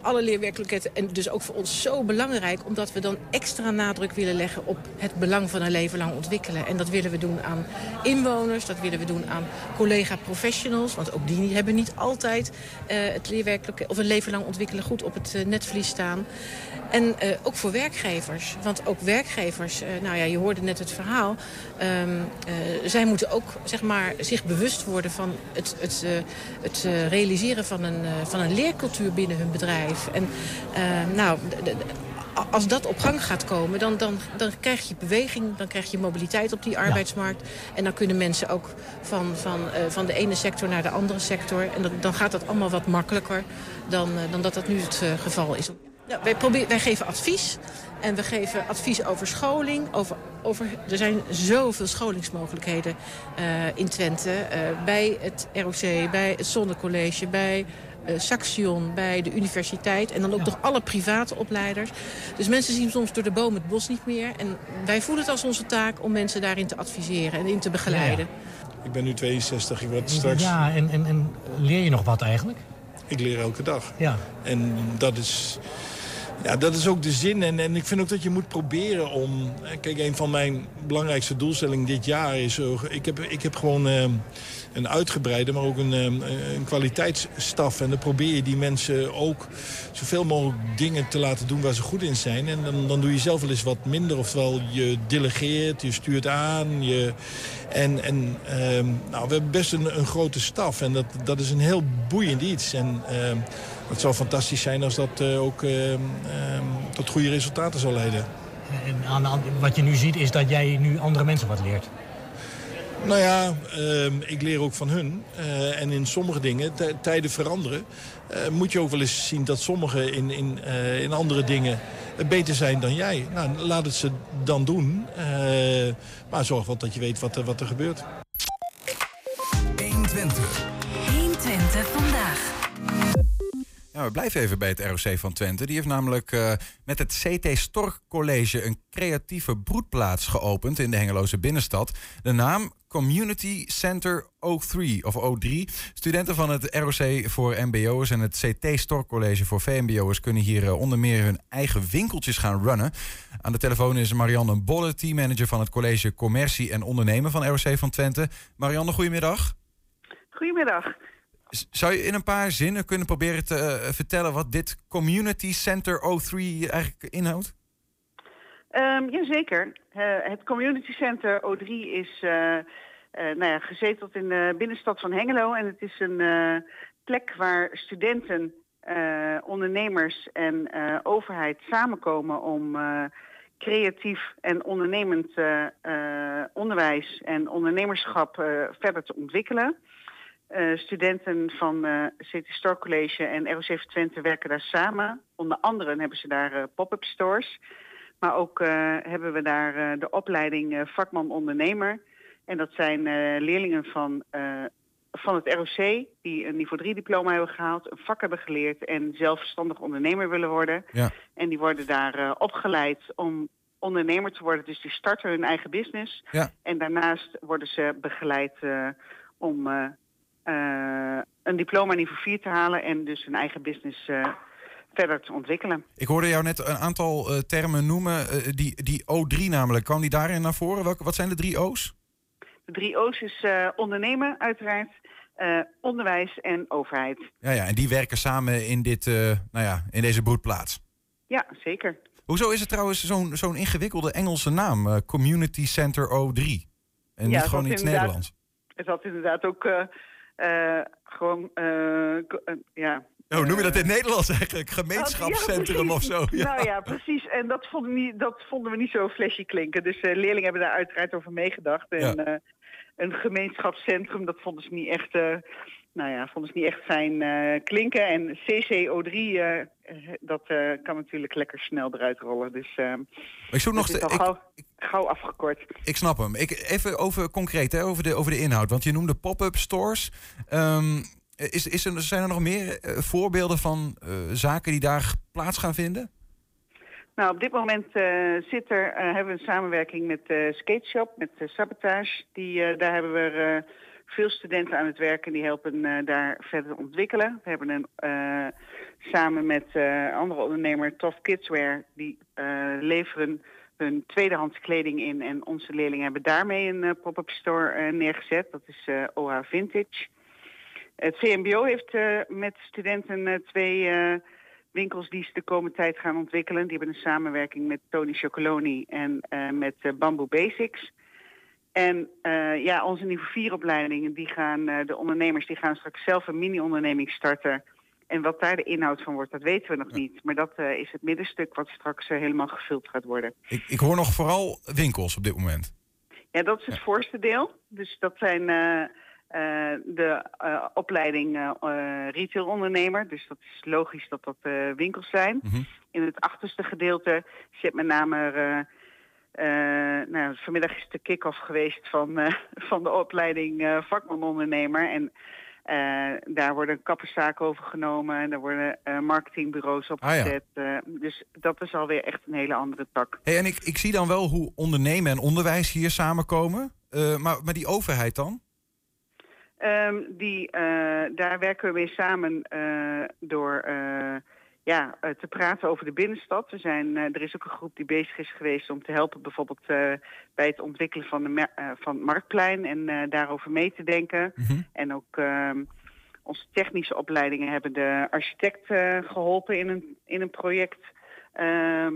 alle leerwerkelijkheden en dus ook voor ons zo belangrijk... omdat we dan extra nadruk willen leggen op het belang van een leven lang ontwikkelen. En dat willen we doen aan inwoners, dat willen we doen aan collega-professionals... want ook die hebben niet altijd uh, het leerwerkelijke, of een leven lang ontwikkelen goed op het uh, netvlies staan. En uh, ook voor werkgevers. Want ook werkgevers, uh, nou ja, je hoorde net het verhaal. Um, uh, zij moeten ook zeg maar, zich bewust worden van het, het, het realiseren van een, van een leercultuur binnen hun bedrijf. En nou, als dat op gang gaat komen, dan, dan, dan krijg je beweging, dan krijg je mobiliteit op die arbeidsmarkt. En dan kunnen mensen ook van, van, uh, van de ene sector naar de andere sector. En dan, dan gaat dat allemaal wat makkelijker dan, uh, dan dat dat nu het uh, geval is. Ja, wij, proberen, wij geven advies. En we geven advies over scholing. Over, over, er zijn zoveel scholingsmogelijkheden uh, in Twente. Uh, bij het ROC, bij het Zonnecollege, bij uh, Saxion, bij de universiteit. En dan ook ja. nog alle private opleiders. Dus mensen zien soms door de boom het bos niet meer. En wij voelen het als onze taak om mensen daarin te adviseren en in te begeleiden. Ja, ja. Ik ben nu 62, ik word straks... Ja, en, en, en leer je nog wat eigenlijk? Ik leer elke dag. Ja. En dat is... Ja, dat is ook de zin. En, en ik vind ook dat je moet proberen om... Kijk, een van mijn belangrijkste doelstellingen dit jaar is... Ik heb, ik heb gewoon uh, een uitgebreide, maar ook een, uh, een kwaliteitsstaf. En dan probeer je die mensen ook zoveel mogelijk dingen te laten doen waar ze goed in zijn. En dan, dan doe je zelf wel eens wat minder. Oftewel, je delegeert, je stuurt aan. Je, en en uh, nou, we hebben best een, een grote staf. En dat, dat is een heel boeiend iets. En... Het zou fantastisch zijn als dat uh, ook tot goede resultaten zal leiden. En aan, wat je nu ziet is dat jij nu andere mensen wat leert. Nou ja, ik leer ook van hun. Uh, en in sommige dingen, tijden veranderen... Uh, moet je ook wel eens zien dat sommigen in, in, uh, in andere dingen beter zijn dan jij. Nou, laat het ze dan doen. maar zorg wel dat je weet wat, wat er gebeurt. 120. 120 vandaag. Ja, we blijven even bij het ROC van Twente. Die heeft namelijk uh, met het CT Stork College een creatieve broedplaats geopend in de Hengeloze binnenstad. De naam Community Center O3 of O3. Studenten van het ROC voor MBO'ers en het CT Stork College voor VMBO'ers kunnen hier uh, onder meer hun eigen winkeltjes gaan runnen. Aan de telefoon is Marianne Bolle, teammanager van het college Commercie en Ondernemen van ROC van Twente. Marianne, goedemiddag. Goedemiddag. Zou je in een paar zinnen kunnen proberen te uh, vertellen wat dit Community Center O3 eigenlijk inhoudt? Um, jazeker. Uh, het Community Center O3 is uh, nou ja, gezeteld in de binnenstad van Hengelo. En het is een plek waar studenten, ondernemers en overheid samenkomen om creatief en ondernemend onderwijs en ondernemerschap verder te ontwikkelen. Studenten van uh, City Store College en ROC Twente werken daar samen. Onder andere hebben ze daar pop-up stores. Maar ook hebben we daar de opleiding vakman ondernemer. En dat zijn leerlingen van, van het ROC die een niveau 3 diploma hebben gehaald, een vak hebben geleerd en zelfstandig ondernemer willen worden. Ja. En die worden daar opgeleid om ondernemer te worden. Dus die starten hun eigen business. Ja. En daarnaast worden ze begeleid om uh, een diploma niveau 4 te halen en dus een eigen business verder te ontwikkelen. Ik hoorde jou net een aantal uh, termen noemen, die, die O3 namelijk. Kwam die daarin naar voren? Welke, wat zijn de drie O's? De drie O's is ondernemen uiteraard, onderwijs en overheid. Ja, ja, en die werken samen in, dit, nou ja, in deze broedplaats? Ja, zeker. Hoezo is het trouwens zo'n zo'n ingewikkelde Engelse naam, Community Center O3? En ja, niet gewoon iets Nederlands? Het had inderdaad ook gewoon, ja. Oh, noem je dat in het Nederlands eigenlijk? Gemeenschapscentrum ja, of zo? Ja. Nou ja, precies. En dat vonden, we niet, dat vonden we niet zo flashy klinken. Dus uh, leerlingen hebben daar uiteraard over meegedacht. En ja. een gemeenschapscentrum, dat vonden ze niet echt nou ja, vonden ze niet echt fijn klinken. En CCO3, uh, dat kan natuurlijk lekker snel eruit rollen. Dus ik zoek nog ik, gauw, gauw, afgekort. Ik snap hem. Ik, even over concreet, hè, over, de, over de inhoud. Want je noemde pop-up stores. Um, is, is er, zijn er nog meer voorbeelden van zaken die daar plaats gaan vinden? Nou, op dit moment zit er, hebben we een samenwerking met Skate Shop, met Sabotage. Die, daar hebben we veel studenten aan het werken die helpen uh, daar verder ontwikkelen. We hebben een, uh, samen met uh, andere ondernemer Tof Kidswear, die leveren hun tweedehands kleding in. En onze leerlingen hebben daarmee een pop-up store neergezet. Dat is OH Vintage. Het VMBO heeft met studenten twee winkels die ze de komende tijd gaan ontwikkelen. Die hebben een samenwerking met Tony Chocoloni en met Bamboo Basics. En ja, onze niveau 4 opleidingen, die gaan, de ondernemers die gaan straks zelf een mini-onderneming starten. En wat daar de inhoud van wordt, dat weten we nog niet. Maar dat eh, is het middenstuk wat straks eh, helemaal gevuld gaat worden. Ik, ik hoor nog vooral winkels op dit moment. Ja, dat is het voorste deel. Dus dat zijn eh, eh, de eh, opleiding eh, retailondernemer. Dus dat is logisch dat dat winkels zijn. Mhm. In het achterste gedeelte zit met name... nou, vanmiddag is de kick-off geweest van, van de opleiding eh vakmanondernemer. En daar worden kapperszaken overgenomen. En daar worden marketingbureaus opgezet. Eh, dus dat is alweer echt een hele andere tak. Hey, en ik, ik zie dan wel hoe ondernemen en onderwijs hier samenkomen. Maar, maar die overheid dan? Ehm, die, eh, daar werken we mee samen eh, door eh, ja, te praten over de binnenstad. We zijn, er is ook een groep die bezig is geweest om te helpen bijvoorbeeld bij het ontwikkelen van, de mer- eh, van het Marktplein en daarover mee te denken. Mhm. En ook ehm, onze technische opleidingen hebben de architect eh, geholpen in een, in een project ehm,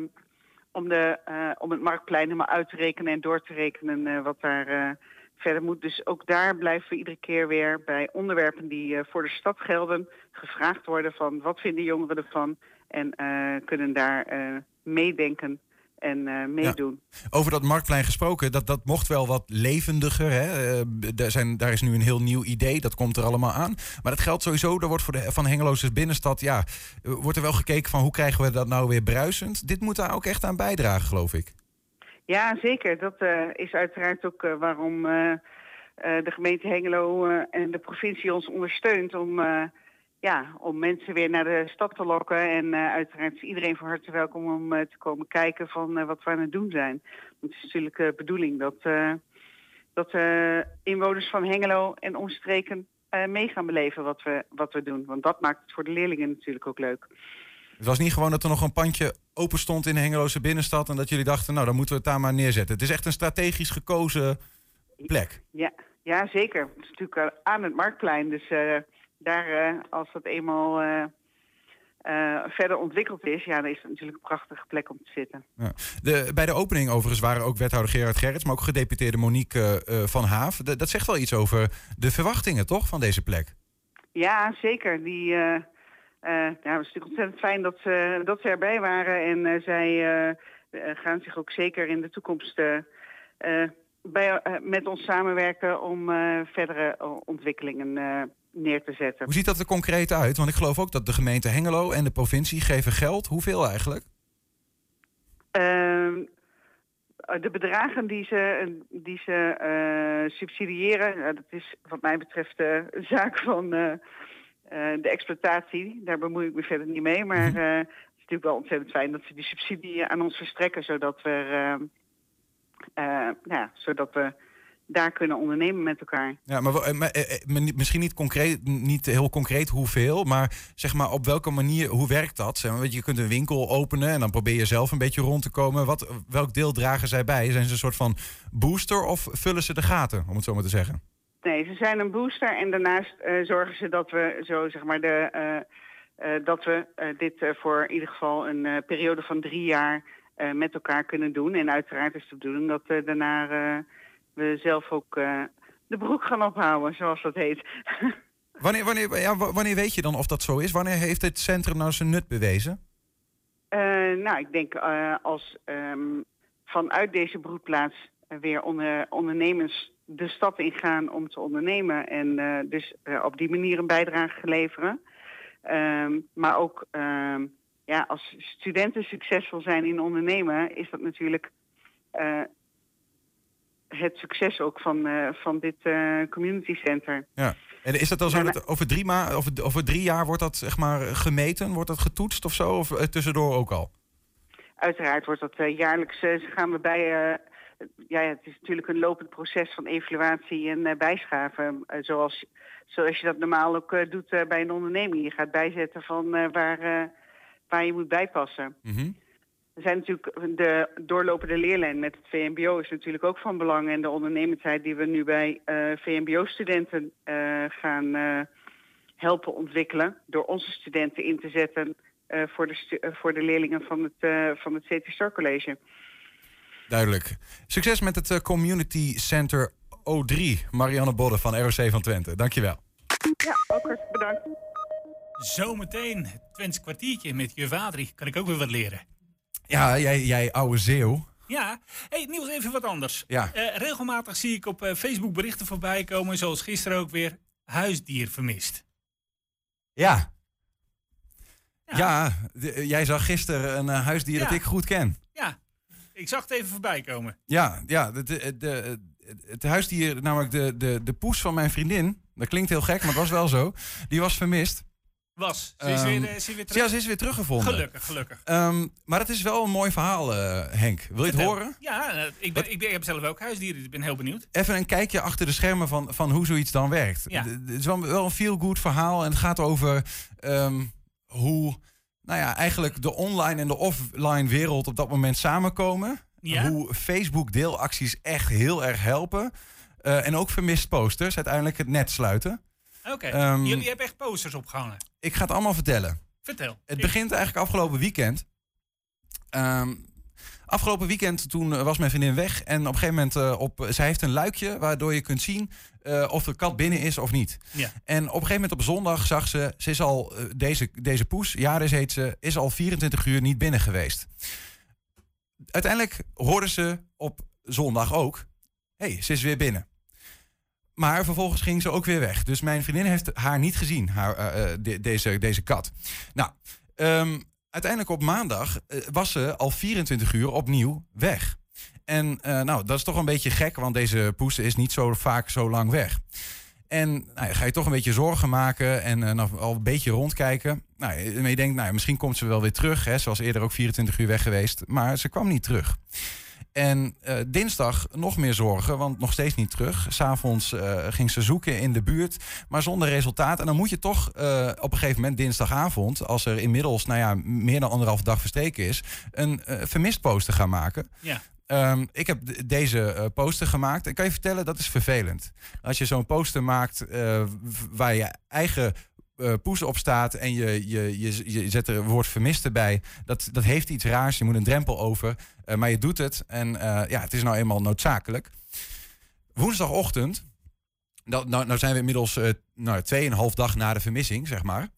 om, de, om het Marktplein helemaal uit te rekenen en door te rekenen wat daar verder moet. Dus ook daar blijven we iedere keer weer bij onderwerpen die eh, voor de stad gelden gevraagd worden van wat vinden jongeren ervan en eh, kunnen daar eh, meedenken en meedoen. Over dat marktplein gesproken, dat, dat mocht wel wat levendiger. Hè? Daar, zijn, daar is nu een heel nieuw idee, dat komt er allemaal aan. Maar dat geldt sowieso, daar wordt voor de, van Hengeloze binnenstad... ja, wordt er wel gekeken van hoe krijgen we dat nou weer bruisend. Dit moet daar ook echt aan bijdragen, geloof ik. Ja, zeker. Dat eh, is uiteraard ook eh, waarom eh, de gemeente Hengelo en de provincie ons ondersteunt om, ja, om mensen weer naar de stad te lokken. En uiteraard is iedereen van harte welkom om te komen kijken van wat we aan het doen zijn. Het is natuurlijk de bedoeling dat, dat inwoners van Hengelo en omstreken mee gaan beleven wat we, wat we doen. Want dat maakt het voor de leerlingen natuurlijk ook leuk. Het was niet gewoon dat er nog een pandje open stond in de Hengeloze binnenstad... en dat jullie dachten, nou, dan moeten we het daar maar neerzetten. Het is echt een strategisch gekozen plek. Ja, ja zeker. Het is natuurlijk eh, aan het Marktplein. Dus eh, daar, eh, als dat eenmaal verder ontwikkeld is... ja, dan is het natuurlijk een prachtige plek om te zitten. Ja. De, bij de opening overigens waren ook wethouder Gerard Gerrits... maar ook gedeputeerde Monique van Haaf. Dat zegt wel iets over de verwachtingen, toch, van deze plek? Ja, zeker. Die, ja, het is natuurlijk ontzettend fijn dat ze, dat ze erbij waren. En eh, zij eh, eh, gaan zich ook zeker in de toekomst eh, eh, bij, eh, met ons samenwerken... om eh, verdere eh, ontwikkelingen eh, neer te zetten. Hoe ziet dat er concreet uit? Want ik geloof ook dat de gemeente Hengelo en de provincie geven geld. Hoeveel eigenlijk? Ehm, de bedragen die ze, die ze eh, subsidiëren, eh, dat is wat mij betreft eh, een zaak van eh, eh, de exploitatie. Daar bemoei ik me verder niet mee. Maar Mhm. eh, het is natuurlijk wel ontzettend fijn dat ze die subsidie aan ons verstrekken, zodat we, eh, eh, nou ja, zodat we daar kunnen ondernemen met elkaar. Ja, maar, eh, maar, eh, eh, misschien niet, concreet, niet heel concreet hoeveel, maar zeg maar op welke manier, hoe werkt dat? Zeg maar, je, je kunt een winkel openen en dan probeer je zelf een beetje rond te komen. Wat, welk deel dragen zij bij? Zijn ze een soort van booster of vullen ze de gaten, om het zo maar te zeggen? Nee, ze zijn een booster en daarnaast eh, zorgen ze dat we zo zeg maar de eh, eh, dat we dit voor in ieder geval een periode van drie jaar met elkaar kunnen doen. En uiteraard is de bedoeling dat daarna we zelf ook de broek gaan ophouden, zoals dat heet. Wanneer, wanneer, ja, wa- wanneer weet je dan of dat zo is? Wanneer heeft dit centrum nou zijn nut bewezen? Nou, ik denk als ehm, vanuit deze broedplaats weer onder, ondernemers de stad ingaan om te ondernemen en eh, dus eh, op die manier een bijdrage leveren. Ehm, maar ook ehm, ja, als studenten succesvol zijn in ondernemen, is dat natuurlijk eh, het succes ook van, van dit community center. Ja. En is dat dan zo dat over drie, ma over, over drie jaar wordt dat zeg maar gemeten? Wordt dat getoetst of zo? Of tussendoor ook al? Uiteraard wordt dat jaarlijks, gaan we bij, ja, het is natuurlijk een lopend proces van evaluatie en eh, bijschaven. eh, zoals, zoals je dat normaal ook eh, doet bij een onderneming. Je gaat bijzetten van waar, waar je moet bijpassen. Mhm. Er zijn natuurlijk de doorlopende leerlijn met het VMBO is natuurlijk ook van belang. En de ondernemendheid die we nu bij VMBO-studenten gaan helpen ontwikkelen. Door onze studenten in te zetten voor, de voor de leerlingen van het, van het CT Star College. Duidelijk. Succes met het eh, Community Center O3. Marianne Bodde van ROC van Twente. Dankjewel. Ja, ook hartstikke bedankt. Zometeen het Twents kwartiertje met juf Adrie. Kan ik ook weer wat leren. Ja, jij, jij oude zeeuw. Ja, hey, Niels, even wat anders. Ja. Eh, regelmatig zie ik op eh, Facebook berichten voorbij komen, zoals gisteren ook weer, huisdier vermist. Ja. Ja, jij zag gisteren een huisdier dat ik goed ken. Ik zag het even voorbij komen. Ja, ja de, de, de- het huisdier, namelijk de, de, de poes van mijn vriendin. Dat klinkt heel gek, maar het was wel zo. Die was vermist. Was, ze is, Ehm, weer, eh, ze is weer terug. Ja, ze is weer teruggevonden. Gelukkig, gelukkig. Ehm, maar het is wel een mooi verhaal, eh, Henk. Wil je het horen? Ja, eh, ik, ben, ik, ben, ik heb zelf ook huisdieren, ik ben heel benieuwd. Even een kijkje achter de schermen van, van hoe zoiets dan werkt. Ja. Het is wel, wel een feel-good verhaal. En het gaat over ehm, hoe nou ja, eigenlijk de online en de offline wereld op dat moment samenkomen. Ja. Hoe Facebook deelacties echt heel erg helpen. Eh, en ook vermist posters uiteindelijk het net sluiten. Oké, Ehm, jullie hebben echt posters opgehangen. Ik ga het allemaal vertellen. Vertel. Het begint eigenlijk afgelopen weekend. Ehm, afgelopen weekend toen eh, was mijn vriendin weg. En op een gegeven moment, eh, op, zij heeft een luikje waardoor je kunt zien eh, of de kat binnen is of niet. Ja. En op een gegeven moment op zondag zag ze, ze is al, deze, deze poes, Jaris heet ze, is al 24 uur niet binnen geweest. Uiteindelijk hoorde ze op zondag ook, hé, hey, ze is weer binnen. Maar vervolgens ging ze ook weer weg. Dus mijn vriendin heeft haar niet gezien, haar, de- deze, deze kat. Nou, ehm, uiteindelijk op maandag eh, was ze al 24 uur opnieuw weg. En eh, nou, dat is toch een beetje gek, want deze poes is niet zo vaak zo lang weg. En nou, ga je toch een beetje zorgen maken en eh, nou, al een beetje rondkijken. Nou, je denkt, nou, misschien komt ze wel weer terug. Hè. Ze was eerder ook 24 uur weg geweest, maar ze kwam niet terug. En eh, dinsdag nog meer zorgen, want nog steeds niet terug. S'avonds eh ging ze zoeken in de buurt, maar zonder resultaat. En dan moet je toch eh, op een gegeven moment dinsdagavond, als er inmiddels nou ja, meer dan anderhalf dag verstreken is, een vermist poster gaan maken. Ja. Ehm, ik heb deze poster gemaakt. En kan je vertellen, dat is vervelend. Als je zo'n poster maakt waar je eigen eh poes op staat en je, je, je, je zet er een woord vermist erbij. Dat, dat heeft iets raars. Je moet een drempel over. Eh, maar je doet het. En eh, ja, het is nou eenmaal noodzakelijk. Woensdagochtend. Nou, nou, zijn we inmiddels nou, tweeënhalf dag na de vermissing, zeg maar.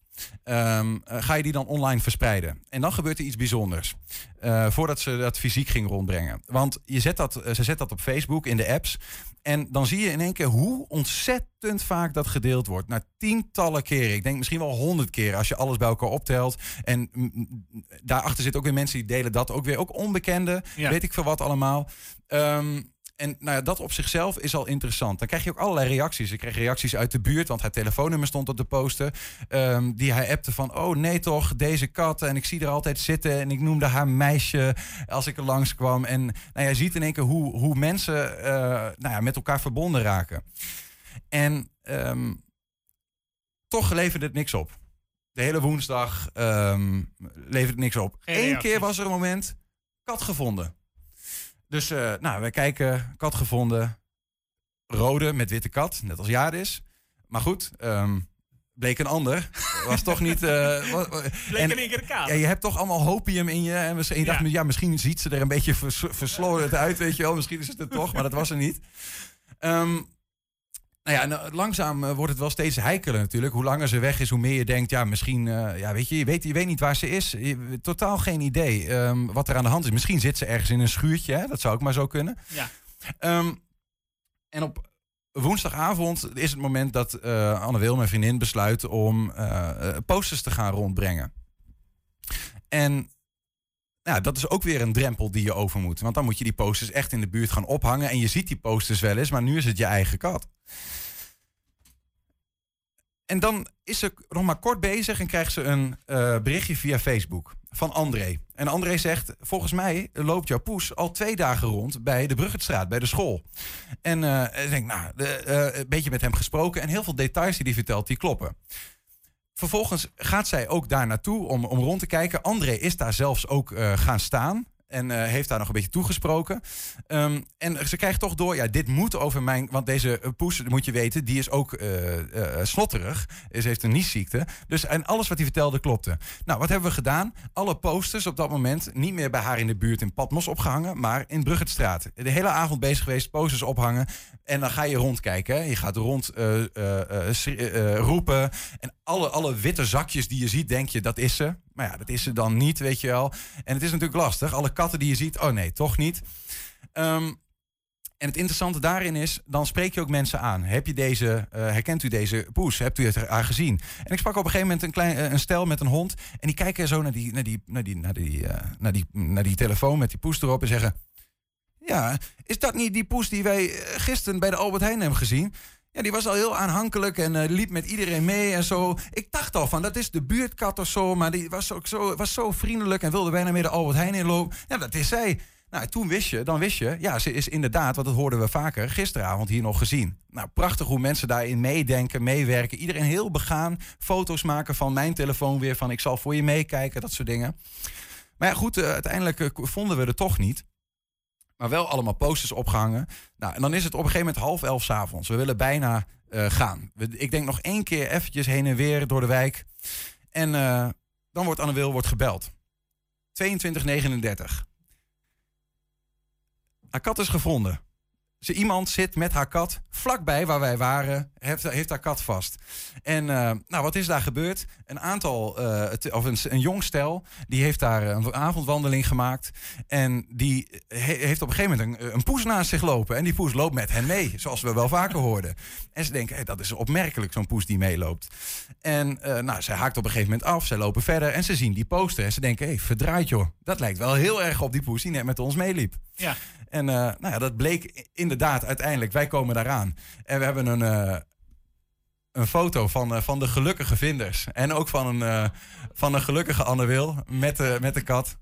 Ehm, eh, ga je die dan online verspreiden. En dan gebeurt er iets bijzonders. Eh, voordat ze dat fysiek ging rondbrengen. Want je zet dat, eh, ze zet dat op Facebook in de apps. En dan zie je in één keer hoe ontzettend vaak dat gedeeld wordt. Na tientallen keren. Ik denk misschien wel honderd keer als je alles bij elkaar optelt. En daarachter zitten ook weer mensen die delen dat ook weer. Ook onbekenden. Ja. Weet ik veel wat allemaal. Ehm, en nou ja, dat op zichzelf is al interessant. Dan krijg je ook allerlei reacties. Ik kreeg reacties uit de buurt, want haar telefoonnummer stond op de poster. ehm, die hij appte van, oh nee toch, deze kat. En ik zie er altijd zitten. En ik noemde haar meisje als ik er langskwam. En nou, je ziet in één keer hoe, hoe mensen eh, nou ja, met elkaar verbonden raken. En ehm, toch leverde het niks op. De hele woensdag ehm leverde het niks op. Eén keer was er een moment, kat gevonden. Dus eh, nou, wij kijken, kat gevonden. Rode met witte kat, net als Jadis. Maar goed, ehm, bleek een ander. Was toch niet... wa- Bleek en- in één keer een kaart. ja, je hebt toch allemaal hopium in je. En je dacht, Ja. ja. misschien ziet ze er een beetje vers verslorend uit, weet je wel. Misschien is het er toch, maar dat was er niet. Ehm, nou ja, nou, langzaam eh, wordt het wel steeds heikeler natuurlijk. Hoe langer ze weg is, hoe meer je denkt, ja, misschien, eh, ja, weet je, je weet, je weet niet waar ze is. Je- totaal geen idee ehm, wat er aan de hand is. Misschien zit ze ergens in een schuurtje, hè? dat zou ook maar zo kunnen. Ja. Ehm, en op woensdagavond is het moment dat eh Anne Wil, mijn vriendin, besluit om posters te gaan rondbrengen. En ja, dat is ook weer een drempel die je over moet. Want dan moet je die posters echt in de buurt gaan ophangen. En je ziet die posters wel eens, maar nu is het je eigen kat. En dan is ze nog maar kort bezig en krijgt ze een eh, berichtje via Facebook van André. En André zegt, volgens mij loopt jouw poes al twee dagen rond bij de Bruggetstraat, bij de school. En eh, ik denk, nou, eh, een beetje met hem gesproken en heel veel details die hij vertelt, die kloppen. Vervolgens gaat zij ook daar naartoe om, om rond te kijken. André is daar zelfs ook eh, gaan staan. En eh, heeft daar nog een beetje toegesproken. Ehm, en ze krijgt toch door, ja, dit moet over mijn... Want deze eh, poes, moet je weten, die is ook snotterig. Ze heeft een niesziekte. Dus en alles wat hij vertelde klopte. Nou, wat hebben we gedaan? Alle posters op dat moment niet meer bij haar in de buurt in Patmos opgehangen... maar in Bruggetstraat. De hele avond bezig geweest, posters ophangen. En dan ga je rondkijken. Je gaat rond eh, eh, eh, roepen. En alle, alle witte zakjes die je ziet, denk je, dat is ze. Maar ja, dat is ze dan niet, weet je wel. En het is natuurlijk lastig. Alle katten die je ziet, oh nee, toch niet. Ehm, en het interessante daarin is, dan spreek je ook mensen aan. Heb je deze, herkent u deze poes? Hebt u het haar gezien? En ik sprak op een gegeven moment een, klein, een stel met een hond. En die kijken zo naar die, naar, die, naar, die, naar, die, naar, die, naar die telefoon met die poes erop en zeggen... Ja, is dat niet die poes die wij eh, gisteren bij de Albert Heijn hebben gezien? Ja, die was al heel aanhankelijk en eh, liep met iedereen mee en zo. Ik dacht al van, dat is de buurtkat of zo, maar die was ook zo, was zo vriendelijk en wilde bijna mee de Albert Heijn inlopen. Ja, dat is zij. Nou, toen wist je, dan wist je, ja, ze is inderdaad, want dat hoorden we vaker, gisteravond hier nog gezien. Nou, prachtig hoe mensen daarin meedenken, meewerken. Iedereen heel begaan, foto's maken van mijn telefoon weer, van ik zal voor je meekijken, dat soort dingen. Maar ja, goed, eh, uiteindelijk vonden we er toch niet. Maar wel allemaal posters opgehangen. Nou, en dan is het op een gegeven moment half elf 's avonds. We willen bijna eh, gaan. We, ik denk nog één keer eventjes heen en weer door de wijk. En eh, dan wordt Anne Wil wordt gebeld. 2239. Haar kat is gevonden. Ze, iemand zit met haar kat vlakbij waar wij waren, heeft, heeft haar kat vast. En eh, nou, wat is daar gebeurd? Een aantal, eh, of een, een jong stel, die heeft daar een avondwandeling gemaakt. En die he- heeft op een gegeven moment een, een poes naast zich lopen. En die poes loopt met hen mee, zoals we wel vaker hoorden. En ze denken, hé, dat is opmerkelijk, zo'n poes die meeloopt. En eh, nou, zij haakt op een gegeven moment af, zij lopen verder en ze zien die poster. En ze denken, hé, verdraaid joh, dat lijkt wel heel erg op die poes die net met ons meeliep. Ja. En eh, nou ja, dat bleek inderdaad uiteindelijk. Wij komen daaraan. En we hebben een, eh, een foto van, eh, van de gelukkige vinders. En ook van een, eh, van een gelukkige Anne Wil met, met de kat.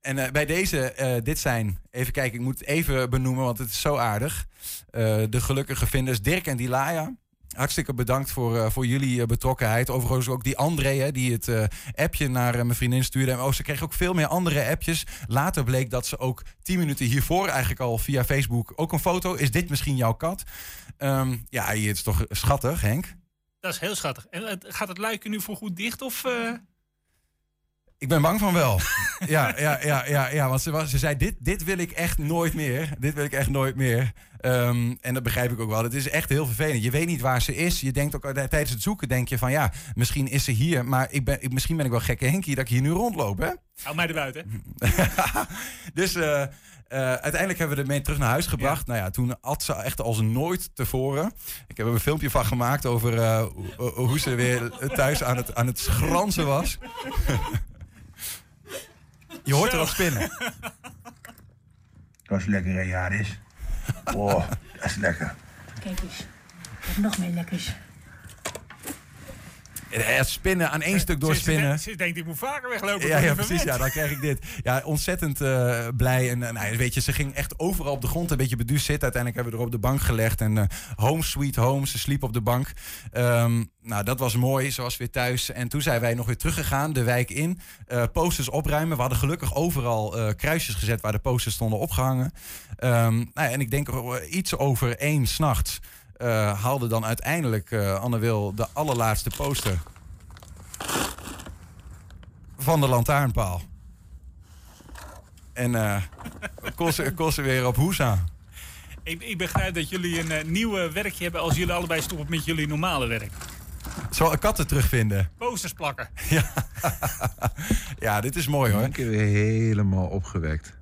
En bij deze, dit zijn, even kijken, ik moet het even benoemen, want het is zo aardig. De gelukkige vinders Dirk en Dilaya. Hartstikke bedankt voor, eh, voor jullie eh, betrokkenheid. Overigens ook die André, hè, die het eh, appje naar mijn vriendin stuurde. En oh, ze kreeg ook veel meer andere appjes. Later bleek dat ze ook tien minuten hiervoor eigenlijk al via Facebook ook een foto. Is dit misschien jouw kat? Ehm, ja, het is toch schattig, Henk? Dat is heel schattig. En gaat het luiken nu voor goed dicht? Of, Ik ben bang van wel. ja, ja, ja, ja, ja, want ze, was, ze zei, dit, dit wil ik echt nooit meer. Dit wil ik echt nooit meer. Ehm, en dat begrijp ik ook wel. Het is echt heel vervelend. Je weet niet waar ze is. Je denkt ook eh, tijdens het zoeken, denk je van ja, misschien is ze hier. Maar ik ben, ik, misschien ben ik wel gekke Henkie dat ik hier nu rondloop, hè? hou mij er buiten. dus eh, eh, uiteindelijk hebben we ermee terug naar huis gebracht. Nou ja, toen at ze echt als nooit tevoren. Ik heb er een filmpje van gemaakt over eh, hoe, ze weer thuis aan het, aan het schransen was. Je hoort er al spinnen. Dat is lekker, hè, Jaris? Oh, dat is lekker. Kijk eens. Ik heb nog meer lekkers. Het spinnen aan één stuk Ze- ze, doorspinnen. denkt- ze denkt, ik moet vaker weglopen. Ja, ja, precies. Ja, dan krijg ik dit. Ja, ontzettend eh, blij. En eh, nou, weet je, ze ging echt overal op de grond een beetje beduusd zitten. Uiteindelijk hebben we er op de bank gelegd. En eh, home sweet home. Ze sliep op de bank. Ehm, nou, dat was mooi. Ze was weer thuis. En toen zijn wij nog weer teruggegaan, de wijk in. Eh, posters opruimen. We hadden gelukkig overal eh, kruisjes gezet waar de posters stonden opgehangen. Ehm, nou ja, en ik denk iets over één s'nachts. Eh haalde dan uiteindelijk eh, Anne Wil de allerlaatste poster van de lantaarnpaal. En eh kon, ze, kon ze weer op Hoesa. Ik, ik begrijp dat jullie een uh, nieuw werkje hebben als jullie allebei stoppen met jullie normale werk. Zo katten terugvinden. Posters plakken. Ja, ja dit is mooi hoor. Ik ben weer helemaal opgewekt.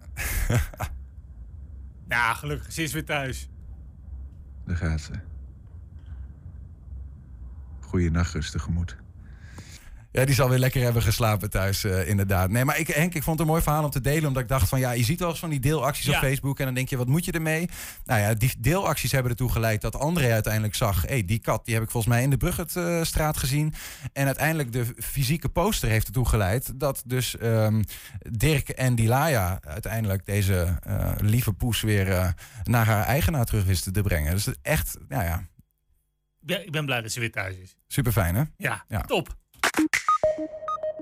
Nou, gelukkig. Ze is weer thuis. Daar gaat ze. Goeie nachtrust tegemoet. Ja, die zal weer lekker hebben geslapen thuis, uh, inderdaad. Nee, maar ik, Henk, ik vond het een mooi verhaal om te delen. Omdat ik dacht van, ja, je ziet wel eens van die deelacties ja. op Facebook. En dan denk je, wat moet je ermee? Nou ja, die deelacties hebben ertoe geleid dat André uiteindelijk zag... hé, hey, die kat, die heb ik volgens mij in de Bruggetstraat uh, gezien. En uiteindelijk de fysieke poster heeft ertoe geleid... dat dus um, Dirk en Dilaya uiteindelijk deze uh, lieve poes... weer naar haar eigenaar terug wisten te brengen. Dus echt, nou ja... ja ik ben blij dat ze weer thuis is. Super fijn, hè? Ja, ja. top.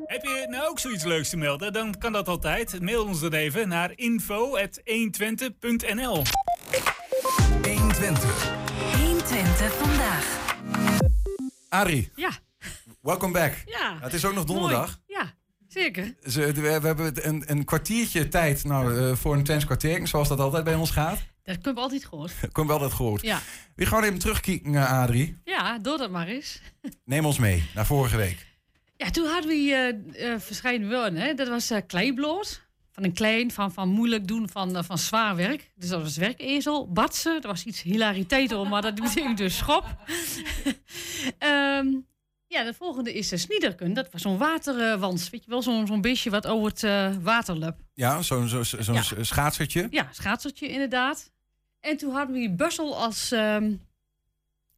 Heb je nou ook zoiets leuks te melden? Dan kan dat altijd. Mail ons dan even naar info.120.nl 120. 120 vandaag. Arie, Ja, welcome back. ja. Het is ook nog donderdag. Mooi. Ja, zeker. Ze- we, we hebben een, een kwartiertje tijd nou, eh, voor een Twents kwartier, zoals dat altijd bij ons gaat. Dat je altijd gehoord. Kom wel dat gehoord. Ja. We gaan even terugkijken, eh, Adrie. ja, doe dat maar eens. Neem ons mee naar vorige week. Ja, toen hadden we uh, uh, verschillende woorden. Hè. Dat was kleibloot. Van een klein, van, van moeilijk doen, van, van zwaar werk. Dus dat was werkezel. Batsen, dat was iets hilariteit om, maar dat betekent dus schop. um, ja, de volgende is uh, sniederkun. Dat was zo'n waterwans. Weet je wel, zo'n zo'n beestje wat over het uh, water loopt. Ja, zo'n zo, zo, zo ja. schaatsertje. Ja, schaatsertje inderdaad. En toen hadden we Bussel als... Um,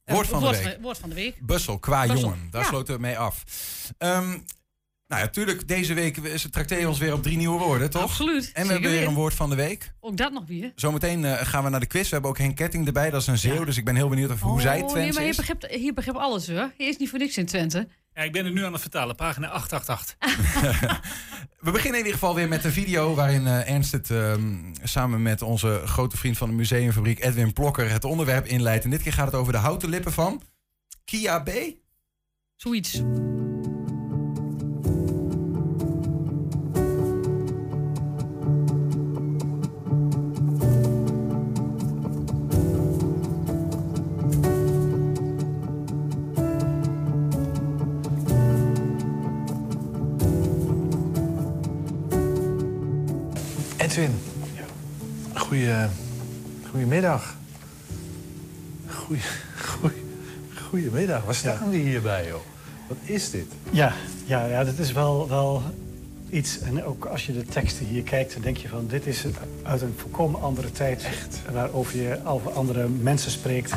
Woord van, woord, de week. woord van de week. Bussel, qua Bussel. jongen. Daar Ja. sloten we mee af. Um, nou ja, tuurlijk, deze week is het trakteren ons weer op drie nieuwe woorden, toch? Absoluut. En we hebben weer een woord van de week. Ook dat nog weer. Zometeen uh, gaan we naar de quiz. We hebben ook Henk Ketting erbij, dat is een zeeuw. Dus ik ben heel benieuwd of, hoe oh, zij het nee, maar je is. begrijpt, begrijpt alles hoor. Je is niet voor niks in Twente. Ja, ik ben het nu aan het vertalen. Pagina 888. We beginnen in ieder geval weer met een video waarin uh, Ernst het um, samen met onze grote vriend van de museumfabriek Edwin Plokker het onderwerp inleidt. En dit keer gaat het over de houten lippen van Kia B. Zoiets. Edwin, goeie, goedemiddag. Goeie, goeie, goedemiddag. Waar staan we hierbij, joh? Wat is dit? Ja, ja, ja dat is wel, wel iets. En ook als je de teksten hier kijkt, dan denk je van... dit is uit een volkomen andere tijd. Echt? Waarover je over andere mensen spreekt.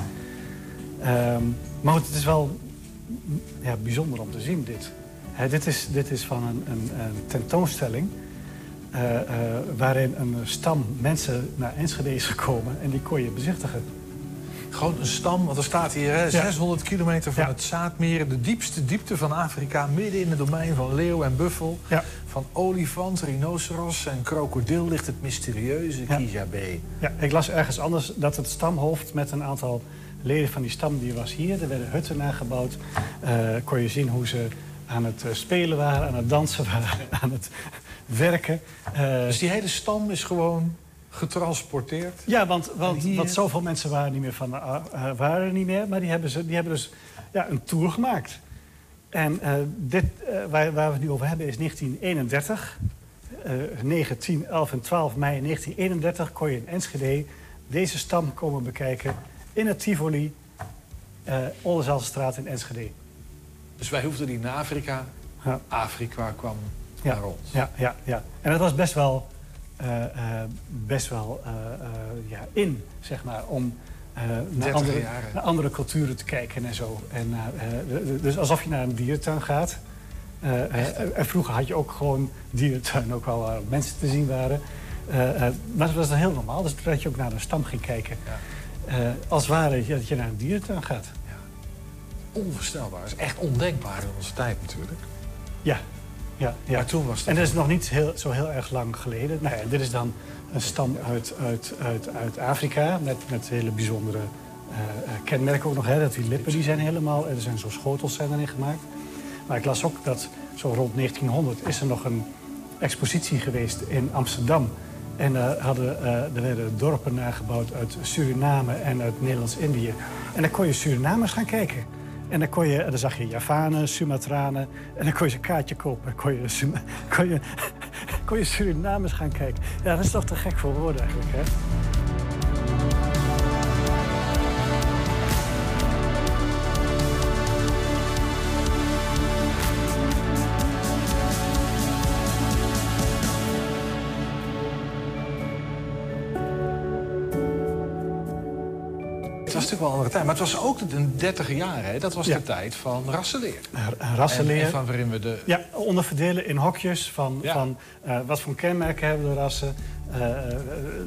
Um, maar het is wel ja, bijzonder om te zien, dit. He, dit, is, dit is van een, een, een tentoonstelling... Uh, uh, waarin een stam mensen naar Enschede is gekomen en die kon je bezichtigen. Gewoon een stam, want er staat hier hè, 600 ja. kilometer van ja. het Zaadmeer, de diepste diepte van Afrika, midden in het domein van leeuw en buffel. Ja. Van olifant, rhinoceros en krokodil ligt het mysterieuze ja. Kijabé. Ja, ik las ergens anders dat het stamhoofd met een aantal leden van die stam die was hier. Er werden hutten nagebouwd. Uh, kon je zien hoe ze aan het spelen waren, aan het dansen waren, aan het werken. Uh, dus die hele stam is gewoon getransporteerd? Ja, want, want, zoveel mensen waren, niet meer van, uh, waren er niet meer. Maar die hebben, ze, die hebben dus ja, een tour gemaakt. En uh, dit, waar, waar, we het nu over hebben is 1931. 9, 10, 11 en 12 mei 1931 kon je in Enschede deze stam komen bekijken... in het Tivoli, uh, Oldenzaalstraat in Enschede. Dus wij hoefden niet naar Afrika. Ja. Afrika kwam ja, naar ons. Ja, ja, ja. En dat was best wel, uh, uh, best wel uh, ja, in, zeg maar, om naar andere, naar, andere, culturen te kijken en zo. En, dus alsof je naar een dierentuin gaat. en vroeger had je ook gewoon dierentuin, ook wel waar mensen te zien waren. maar dat was dan heel normaal, dus dat je ook naar een stam ging kijken. Ja. als het ware dat je naar een dierentuin gaat. Ja. Onvoorstelbaar, dat is echt ondenkbaar in onze tijd natuurlijk. Ja, ja, ja. Maar toen was dat en dat is nog niet heel, zo heel erg lang geleden. Nou ja, dit is dan een stam uit, uit, uit, uit Afrika met, met hele bijzondere uh, kenmerken ook nog. Hè, dat die lippen die zijn helemaal, er zijn zo schotels zijn erin gemaakt. Maar ik las ook dat zo rond 1900 is er nog een expositie geweest in Amsterdam. En uh, hadden, uh, er werden dorpen nagebouwd uit Suriname en uit Nederlands-Indië. En dan kon je Surinamers gaan kijken. En dan, kon je, dan zag je Javanen, Sumatranen. En dan kon je een kaartje kopen. Kon je, kon je, kon je Surinamers gaan kijken. Ja, dat is toch te gek voor woorden eigenlijk, hè? Was natuurlijk wel een andere tijd. Maar het was ook de 30 jaar, hè? Dat was Ja. de tijd van rassenleer. rassenleer. En, en van waarin we de... Ja, onderverdelen in hokjes van, Ja. van eh, wat voor kenmerken hebben de rassen. Eh, eh,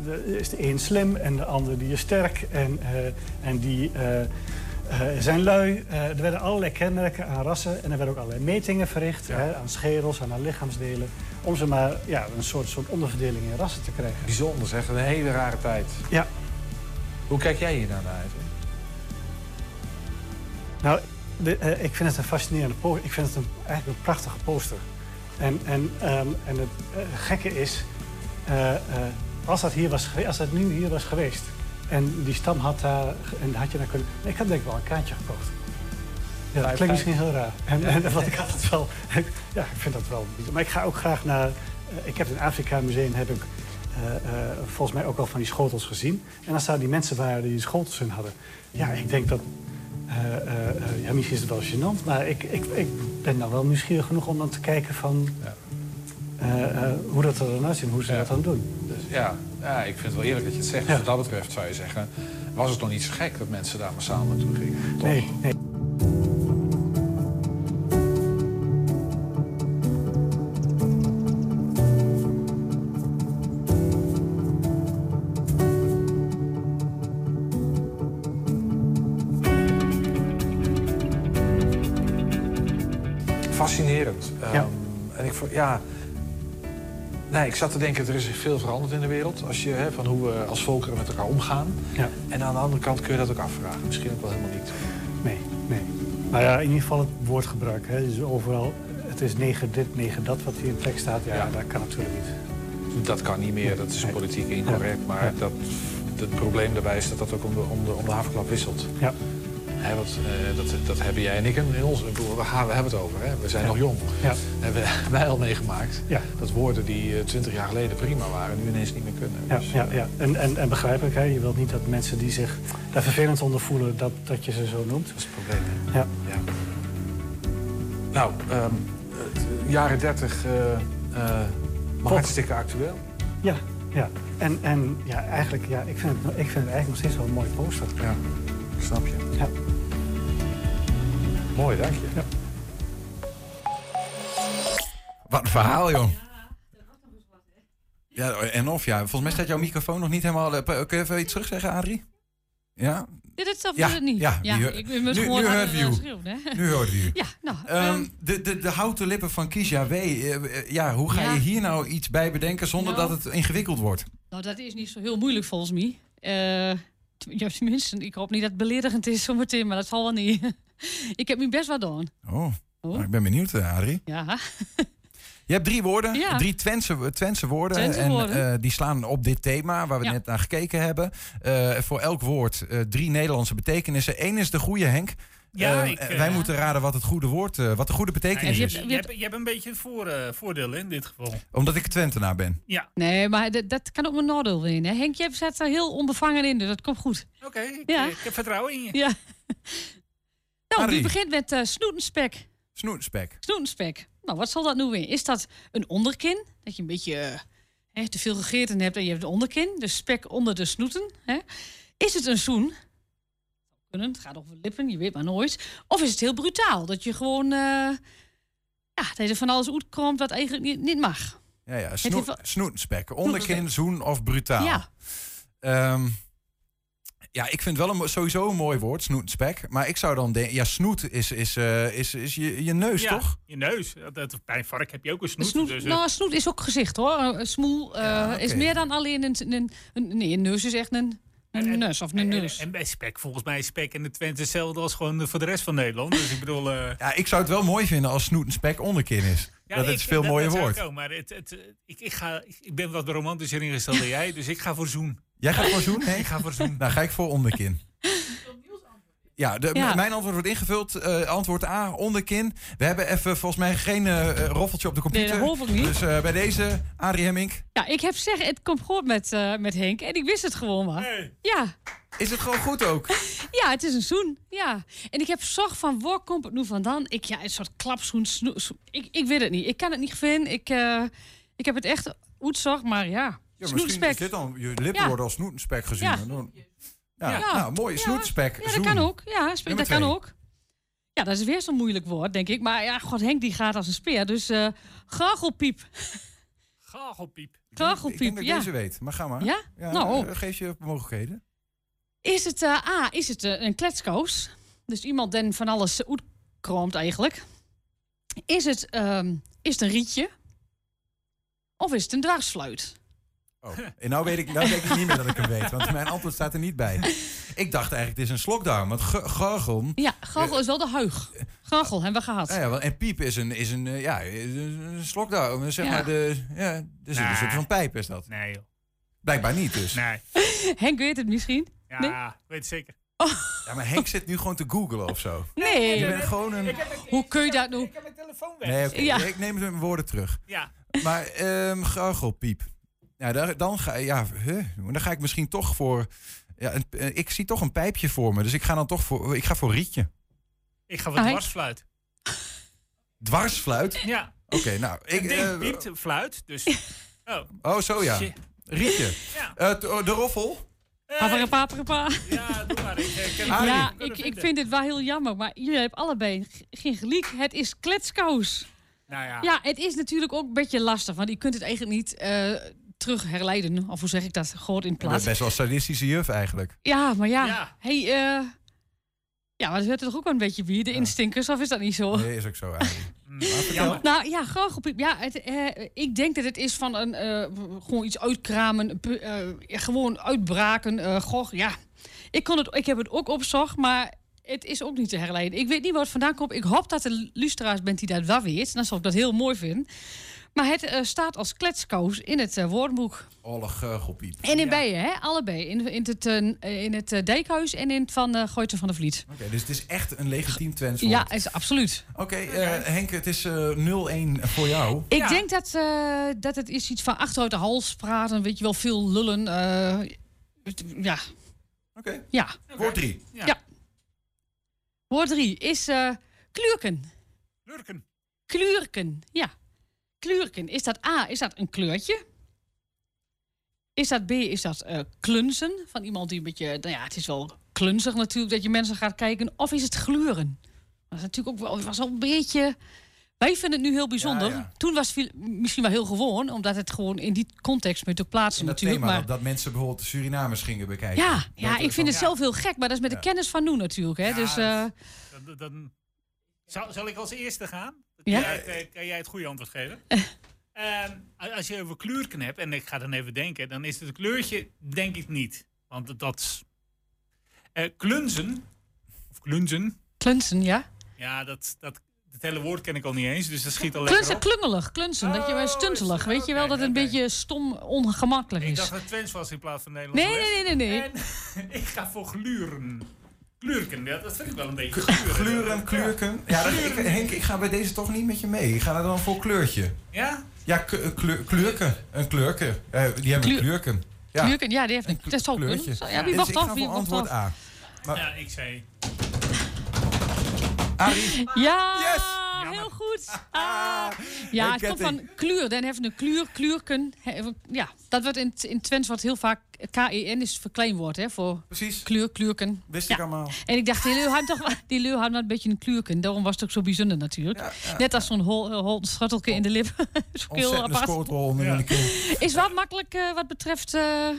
de- is de een slim en de ander die is sterk. En, eh, en die, eh, eh, zijn lui. Eh, er werden allerlei kenmerken aan rassen. En er werden ook allerlei metingen verricht. Hè, aan schedels en aan lichaamsdelen. Om ze maar ja, een soort, soort onderverdeling in rassen te krijgen. Bijzonder zeg, een hele rare tijd. Ja. Hoe kijk jij hier naar uit? Nou, eh, ik vind het een fascinerende poster. Ik vind het een, eigenlijk een prachtige poster. En, en, ehm, en het eh, gekke is, eh, als, dat hier was, als dat nu hier was geweest... en die stam had daar, en had je daar kunnen... Ik had denk ik wel een kaartje gekocht. Ja, dat klinkt misschien heel raar. En, en, ik het wel... ja, ik vind dat wel. Maar ik ga ook graag naar... ik heb in het Afrika Museum heb ik volgens mij ook al van die schotels gezien. En als daar die mensen waren die schotels in hadden... Ja, ik denk dat... eh, eh, eh, ja, misschien is het wel gênant, maar ik, ik, ik ben dan wel nieuwsgierig genoeg om dan te kijken van... hoe dat er dan uitziet en hoe ze dat dan doen. Dus ja, ja, ik vind het wel eerlijk dat je het zegt. Wat dat betreft zou je zeggen, was het nog niet zo gek dat mensen daar massaal naartoe gingen? Toch? Nee, nee. Ja, nee, ik zat te denken, er is veel veranderd in de wereld. Als je, hè, van hoe we als volkeren met elkaar omgaan. Ja. En aan de andere kant kun je dat ook afvragen. Misschien ook wel helemaal niet. Nee, nee. Nou ja, in ieder geval het woordgebruik. Hè. Dus overal, het is negen dit, negen dat wat hier in de tekst staat. Ja, dat kan natuurlijk niet. Dat kan niet meer, dat is politiek incorrect. Maar dat, het probleem daarbij is dat dat ook om de, om de, om de havenklap wisselt. Ja. Hè, want, eh, dat, dat hebben jij en ik in ons. We, gaan, we hebben het over. Hè? We zijn Ja. nog jong. Ja. Hebben wij al meegemaakt. Ja. Dat woorden die twintig jaar geleden prima waren, nu ineens niet meer kunnen. Ja, Dus, ja, eh, ja. En, en, en begrijpelijk, hè? je wilt niet dat mensen die zich daar vervelend onder voelen, dat, dat je ze zo noemt. Dat is het probleem. Ja. Ja. Nou, ehm, het, eh, jaren 30, eh, eh, maar hartstikke actueel. Ja, ja. En, en ja, eigenlijk, ja, ik, vind het, ik vind het eigenlijk nog steeds wel een mooi poster. Ja, snap je. Ja. Mooi, dank je. Ja. Wat een verhaal, joh. Ja, en of ja. Volgens mij staat jouw microfoon nog niet helemaal... eh, Kun je even iets terugzeggen, Adrie? Ja? Dit is Ja, het niet? ja, ik ben nu- gewoon nu hoort u. eh? Nu hoort u. Ja, nou, Ehm, ehm, de, de, de houten lippen van Kisha W. eh, eh, ja, hoe ga Ja. je hier nou iets bij bedenken zonder Nou. dat het ingewikkeld wordt? nou, dat is niet zo heel moeilijk volgens mij. Eh, t- ja, tenminste, ik hoop niet dat het beledigend is zometeen, maar dat zal wel niet. ik heb nu best wat gedaan. Oh, nou, ik ben benieuwd, eh, Adrie. Ja. Je hebt drie woorden, Ja. drie Twentse, Twentse woorden. Twentse en woorden. eh, die slaan op dit thema waar we Ja. net naar gekeken hebben. Eh, voor elk woord eh, drie Nederlandse betekenissen. Eén is de goede, Henk. Ja, ik, wij moeten raden wat het goede woord, eh, wat de goede betekenis je, is. hebt, je, hebt, je hebt een beetje het voor, eh, voordeel in dit geval. Omdat ik Twentenaar ben. Ja. Nee, maar dat, dat kan ook mijn nadeel zijn. Hè? Henk, jij zet er heel onbevangen in, dus dat komt goed. Oké, ik, Ja. ik heb vertrouwen in je. Ja. Nou, Harry. die begint met eh snoetenspek. Snoetenspek. Snoetenspek. Nou, wat zal dat nu weer? Is dat een onderkin? Dat je een beetje eh, hè, te veel gegeten hebt en je hebt een onderkin. Dus spek onder de snoeten. Hè? Is het een zoen? Kunnen, het gaat over lippen, je weet maar nooit. Of is het heel brutaal? Dat je gewoon... eh, ja, dat je van alles uitkomt wat eigenlijk niet, niet mag. Ja, ja. Het Snoe, heeft wel- Snoetenspek. Onderkin, zoen of brutaal. Ja. Ehm, ja, ik vind wel een, sowieso een mooi woord, snoetenspek. Maar ik zou dan denken, ja, snoet is, is, eh, is, is je, je neus, Ja, toch? Je neus. Dat, dat- bij een vark heb je ook een snoet. snoet, dus, eh, nou, snoet is ook gezicht hoor. Een smoel eh, is meer dan alleen een, een, een... Nee, een neus is echt een, een neus of een en, neus. en bij spek, volgens mij is spek in de Twente hetzelfde als gewoon voor de rest van Nederland. Dus ik bedoel... eh, Ja, ik zou het wel mooi vinden als snoetenspek onderkin is. Ja, dat ik- is veel mooier woord. ook, maar het, het, eh, ik, ik, ga, ik, ben wat romantischer ingesteld dan jij, dus ik ga voor zoen. Jij gaat voor zoen, Henk? Ik ga voor zoen. Nou, ga ik voor onderkin. Ja, de, Ja. m- mijn antwoord wordt ingevuld. Eh, antwoord A, onderkin. We hebben even volgens mij geen eh, eh, roffeltje op de computer. Nee, dat hoef ik niet. Dus eh, bij deze, Arie Hemmink. Ja, ik heb zeggen, het komt goed met, eh, met Henk. En ik wist het gewoon maar. Ja. Is het gewoon goed ook? Ja, het is een zoen. Ja. En ik heb zorg van, waar komt het nu vandaan? Ik, ja, een soort klapzoen. snoe- ik, ik weet het niet. Ik kan het niet vinden. Ik, eh, ik heb het echt uitzocht, maar ja. Ja, misschien is dit dan, je lippen Ja. worden als snoetenspek gezien. Ja. Ja, Ja. nou, mooi. Ja. Snoetenspek, Ja, dat kan ook. Ja, spe- Nummer dat kan ook. Ja, dat is weer zo'n moeilijk woord, denk ik. Maar ja, god, Henk die gaat als een speer. Dus eh gargelpiep. Gagelpiep. Ik denk dat ja. deze weet, maar ga maar. Ja? Nou. eh, Geef je mogelijkheden. Is het, eh, A, is het een kletskoos? Dus iemand den van alles uitkroomt eigenlijk. Is het, ehm, is het een rietje? Of is het een dwarsfluit? Oh. En nou weet, ik, nou denk ik niet meer dat ik hem weet, want mijn antwoord staat er niet bij. Ik dacht eigenlijk, het is een slokdarm, want gargel... Ja, gargel is wel de huig. Gargel hebben we gehad. Ja, en piep is een, is een, eh, ja, is een slokdarm. Zeg Ja. maar de, ja, dus een Nee. soort van pijp is dat. Nee, joh. Blijkbaar niet dus. Nee. Henk weet het misschien. Ja, Nee? weet het zeker. Ja, maar Henk zit nu gewoon te googlen of zo. Nee. Je bent gewoon een... Hoe kun je dat nou? Ik heb mijn telefoon weg. Nee, Ja. ik neem het met mijn woorden terug. Ja. Maar ehm gargelpiep. Ja, daar, dan, ga, ja, huh, dan ga ik misschien toch voor... Ja, een, eh, ik zie toch een pijpje voor me, dus ik ga dan toch voor... Ik ga voor rietje. Ik ga voor dwarsfluit. Dwarsfluit? Ja. Oké, nou... Ik, Ik denk eh, piept, fluit. Dus. Oh. oh, zo ja. Rietje. Ja. Eh, oh, de roffel? Paprapa, paprapa. Ja, doe maar. Ik, eh, ken Arie. Ja, ik, ik vind het wel heel jammer, maar jullie hebben allebei geen gelijk. Het is kletskous. Nou ja. Ja, het is natuurlijk ook een beetje lastig, want je kunt het eigenlijk niet eh, terug herleiden. Of hoe zeg ik dat? Gewoon in plaats. best wel sadistische juf eigenlijk. Ja, maar ja. Ja. Hey, eh, ja, maar dat werd toch ook wel een beetje wie? De instinkers, of is dat niet zo? Nee, is ook zo eigenlijk. Mm. Nou ja, gargelpiep. Ja, het, eh, ik denk dat het is van een eh, gewoon iets uitkramen, eh, ja, gewoon uitbraken. eh goh, ja. Ik, kon het, ik heb het ook opzocht, maar het is ook niet te herleiden. Ik weet niet waar het vandaan komt. Ik hoop dat de luisteraars bent die dat wel weet. Dan zou ik dat heel mooi vinden. Maar het eh, staat als kletskous in het eh, woordenboek. Olle gargelpiep. En in Ja. beide, hè? Allebei. In, in het, eh, in het Dijkhuis en in het van uh, Gooiten van de Vliet. Oké, dus het is echt een legitiem Twents woord. Ja, is absoluut. Oké, eh, Henk, het is eh 0-1 voor jou. Ik Ja. denk dat, eh, dat het is iets van achteruit de hals praten, weet je wel, veel lullen. eh, ja, Oké, ja. woord 3. Ja. Ja. Woord drie is eh kleurken. Lurken. Kleurken, ja. Kleurken. Is dat A, is dat een kleurtje? Is dat B, is dat eh klunzen? Van iemand die een beetje, nou ja, het is wel klunzig natuurlijk dat je mensen gaat kijken. Of is het gluren? Dat is natuurlijk ook wel, was wel een beetje... Wij vinden het nu heel bijzonder. Ja, ja. Toen was het misschien wel heel gewoon, omdat het gewoon in die context moet ook plaatsen dat natuurlijk. thema maar dat, dat mensen bijvoorbeeld de Surinamers gingen bekijken. ja, ja, ik vind het zelf heel gek, maar dat is met Ja. de kennis van nu natuurlijk. Hè? Ja, dus, eh, zal, zal ik als eerste gaan? Ja. Kan, jij, het, eh, kan jij het goede antwoord geven? Ehm, als je over kleurken hebt, en ik ga dan even denken, dan is het een kleurtje, denk ik niet. Want dat- is. eh, klunzen, of klunzen, klunzen, ja. ja, dat, dat, het hele woord ken ik al niet eens, dus dat schiet al lekker Klunzen, op. klungelig, klunzen. dat je Oh, stuntelig. is- Weet je wel dat het een beetje stom, ongemakkelijk Ik is. dacht dat het Twents was in plaats van Nederlands. Nee, nee, nee, nee, nee. En ik ga voor gluren. Klurken, ja, dat vind ik wel een beetje gluren. Gluren, kleurken. Ja, dat, ik, Henk, ik ga bij deze toch niet met je mee. Ik ga er dan voor kleurtje. Ja? Ja, eh, kleur, kleurken. Een kleurken. Eh, die hebben Kleur- kleurken. Ja, Klurken, ja, die heeft een, kunnen. kleurtje. Ja, wie Dus wacht ik af, ga wie voor wacht antwoord af. A. Maar Ja, ik zei. Arie, Ja, Yes! Goed. Ah. Ja, het komt van kleur. Dan heeft een kleur, kleurken. Ja, dat wordt in, in Twents wordt heel vaak K-E-N is verkleinwoord hè, voor precies. kleur, kleurken. Wist Ja. ik allemaal. En ik dacht, die leeuw had toch die leeuw had een beetje een kleurken. Daarom was het ook zo bijzonder natuurlijk. Ja, ja. Net als zo'n hol, hol schuttelke in de lip. Heel apart. in de. Is wel makkelijk eh, wat betreft eh,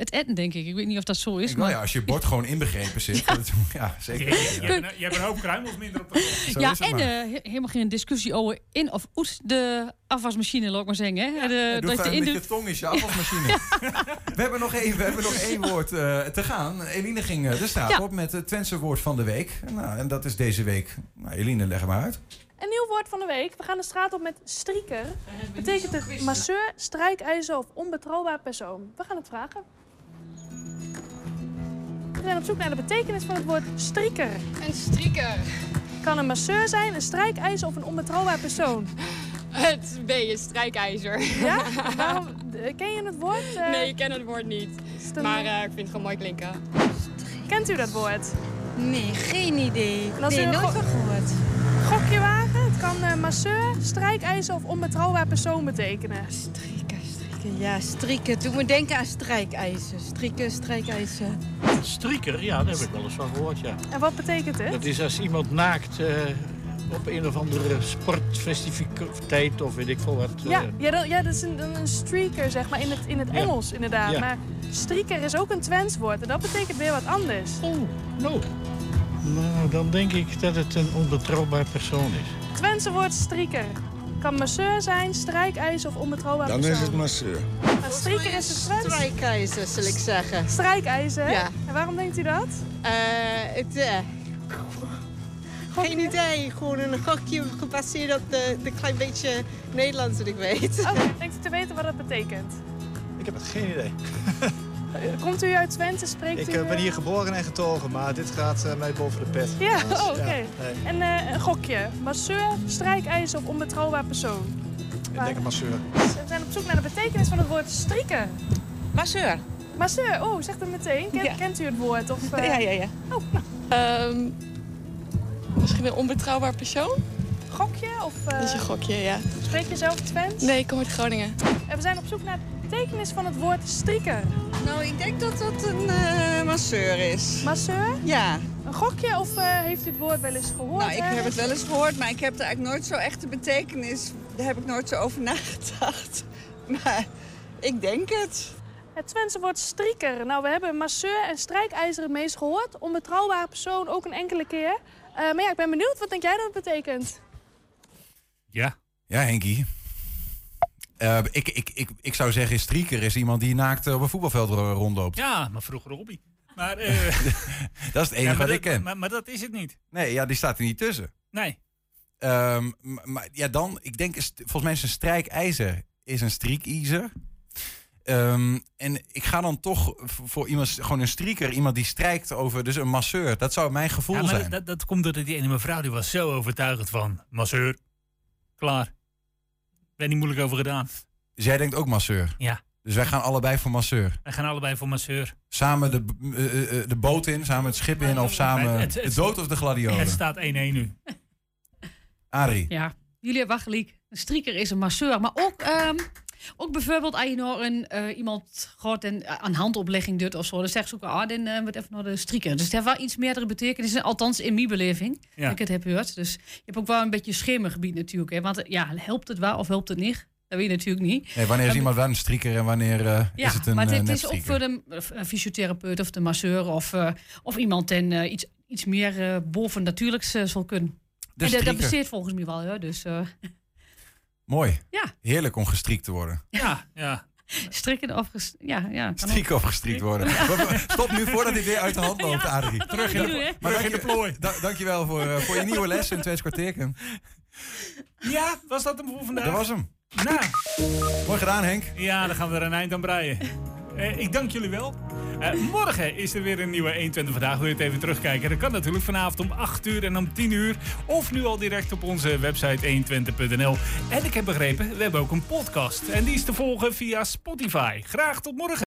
het eten, denk ik. Ik weet niet of dat zo is. Maar... ja, als je bord gewoon inbegrepen zit. Ja, ja zeker. Je, hebt een, je hebt een hoop kruimels minder op de ja, en eh, he- helemaal geen discussie over in of uit de afwasmachine, laat ik maar zeggen. Hè? De, Ja, doe dat je in de- je tong is je afwasmachine. we, hebben nog één, we hebben nog één woord eh, te gaan. Eline ging eh, de straat Ja. op met het Twentse woord van de week. Nou, en dat is deze week. Nou, Eline, leg hem maar uit. Een nieuw woord van de week. We gaan de straat op met strieker. Betekent het masseur, strijkijzer of onbetrouwbaar persoon? We gaan het vragen. We zijn op zoek naar de betekenis van het woord strieker. Een strieker. Kan een masseur zijn, een strijkijzer of een onbetrouwbaar persoon? Het B is strijkijzer. Ja? Waarom, eh, ken je het woord? Eh, Nee, ik ken het woord niet. Maar eh, ik vind het gewoon mooi klinken. Kent u dat woord? Nee, geen idee. Als nee, nooit go- gehoord. Gokje wagen. Het kan eh, masseur, strijkijzer of onbetrouwbaar persoon betekenen. Strikken. Ja, strikken. Toen moet denken aan strijkijzer. Strikken, strijkijzer. Strieker, ja, daar heb ik wel eens van gehoord, ja. En wat betekent het? Dat is als iemand naakt eh, op een of andere sportfestiviteit of weet ik veel wat. Ja, eh, ja, dat, ja, dat is een, een streaker, zeg maar, in het, in het Ja. Engels inderdaad. Ja. Maar strieker is ook een Twents woord en dat betekent weer wat anders. Oh, no. Nou, dan denk ik dat het een onbetrouwbaar persoon is. Twentse woord strieker. Kan masseur zijn, strijkijzer of onbetrouwbaar Dan persoon. is het masseur. Maar strieker is het Twents? Strijkijzer, zal ik zeggen. Strijkijzer? Ja. En waarom denkt u dat? Eh, het, eh, geen idee. Gewoon een gokje gebaseerd op de, de klein beetje Nederlands dat ik weet. Oké, denkt u te weten wat dat betekent? Ik heb het geen idee. Komt u uit Twente? Spreekt Ik u... eh, ben eh, hier geboren en getogen, maar dit gaat eh, mij boven de pet. Ja, Dus, oh, oké. nee. En eh, een gokje. Masseur, strijkijzer of onbetrouwbaar persoon? Ik denk een masseur. We zijn op zoek naar de betekenis van het woord strikken. Masseur. Masseur, oh, zeg het meteen. Ken- Ja. Kent u het woord? Of, Ja, ja, ja. Oh, nou. Ehm, misschien een onbetrouwbaar persoon? Gokje? Of, eh, Dat is een gokje, ja. Spreek je zelf Twents? Nee, ik kom uit Groningen. En we zijn op zoek naar betekenis van het woord strikken. Nou, ik denk dat dat een eh, masseur is. Masseur? Ja. Een gokje of eh, heeft u het woord wel eens gehoord? Nou, ik heb het wel eens gehoord, maar ik heb er eigenlijk nooit zo echt de betekenis. Daar heb ik nooit zo over nagedacht. Maar ik denk het. Het Twentse woord strieker. Nou, we hebben masseur en strijkijzer het meest gehoord. Onbetrouwbare persoon ook een enkele keer. Eh, maar ja, ik ben benieuwd. Wat denk jij dat het betekent? Ja. Ja, Henkie. Eh, ik, ik, ik, ik zou zeggen, strieker is iemand die naakt op een voetbalveld ro- rondloopt. Ja, maar vroeger hobby. Maar, eh, Dat is het enige ja, wat dat- ik ken. Maar, maar dat is het niet. Nee, ja, die staat er niet tussen. Nee. Ehm, maar ja, dan, ik denk, volgens mij is een strijkijzer is een striekijzer. Ehm, en ik ga dan toch voor iemand, gewoon een strieker, iemand die strijkt over, dus een masseur. Dat zou mijn gevoel Ja, maar zijn. dat, dat komt doordat die ene mevrouw die was zo overtuigend van. Masseur. Klaar. Ben niet moeilijk over gedaan. Dus jij denkt ook masseur? Ja. Dus wij gaan allebei voor masseur. Wij gaan allebei voor masseur. Samen de, eh, eh, eh, de boot in, samen het schip in of samen Het- het- de dood of de gladiolen? Het staat 1-1 nu. Arie. Ja, jullie hebben wel gelijk. Een strieker is een masseur. Maar ook, ehm, ook bijvoorbeeld als je nou een, eh, iemand gaat en eh, een handoplegging doet of zo. Dan zeggen ze ook, ah, dan eh, wordt even naar de strieker. Dus het heeft wel iets meerdere betekenissen. Althans, in mijn beleving. Ja. Dat ik het heb gehoord. Dus je hebt ook wel een beetje schemergebied natuurlijk. Hè? Want eh, ja, helpt het wel of helpt het niet? Dat weet je natuurlijk niet. Nee, wanneer is Eh, iemand wel een strieker en wanneer eh, ja, is het een maar eh, het, is ook voor de eh, fysiotherapeut of de masseur of, eh, of iemand ten eh, iets, iets meer eh bovennatuurlijks eh, zal kunnen. De en dat, dat besteedt volgens mij wel, hoor. Dus eh, Mooi. Ja. Heerlijk om gestriekt te worden. Ja, ja. strikken of ges- ja, ja. Strieken of gestriekt worden. Stop nu voordat dit weer uit de hand loopt, Adrie. Terug in de? Maar terug in de dank je- plooi. Da dankjewel voor, eh, voor je nieuwe les in Tweeds kwartier. Ja, was dat hem voor vandaag? Dat was hem. Nou. Mooi gedaan, Henk. Ja, dan gaan we er een eind aan breien. Eh, ik dank jullie wel. Eh, morgen is er weer een nieuwe 120 vandaag. Wil je het even terugkijken? Dat kan natuurlijk vanavond om 8 uur en om 10 uur. Of nu al direct op onze website 120.nl. En ik heb begrepen, we hebben ook een podcast. En die is te volgen via Spotify. Graag tot morgen.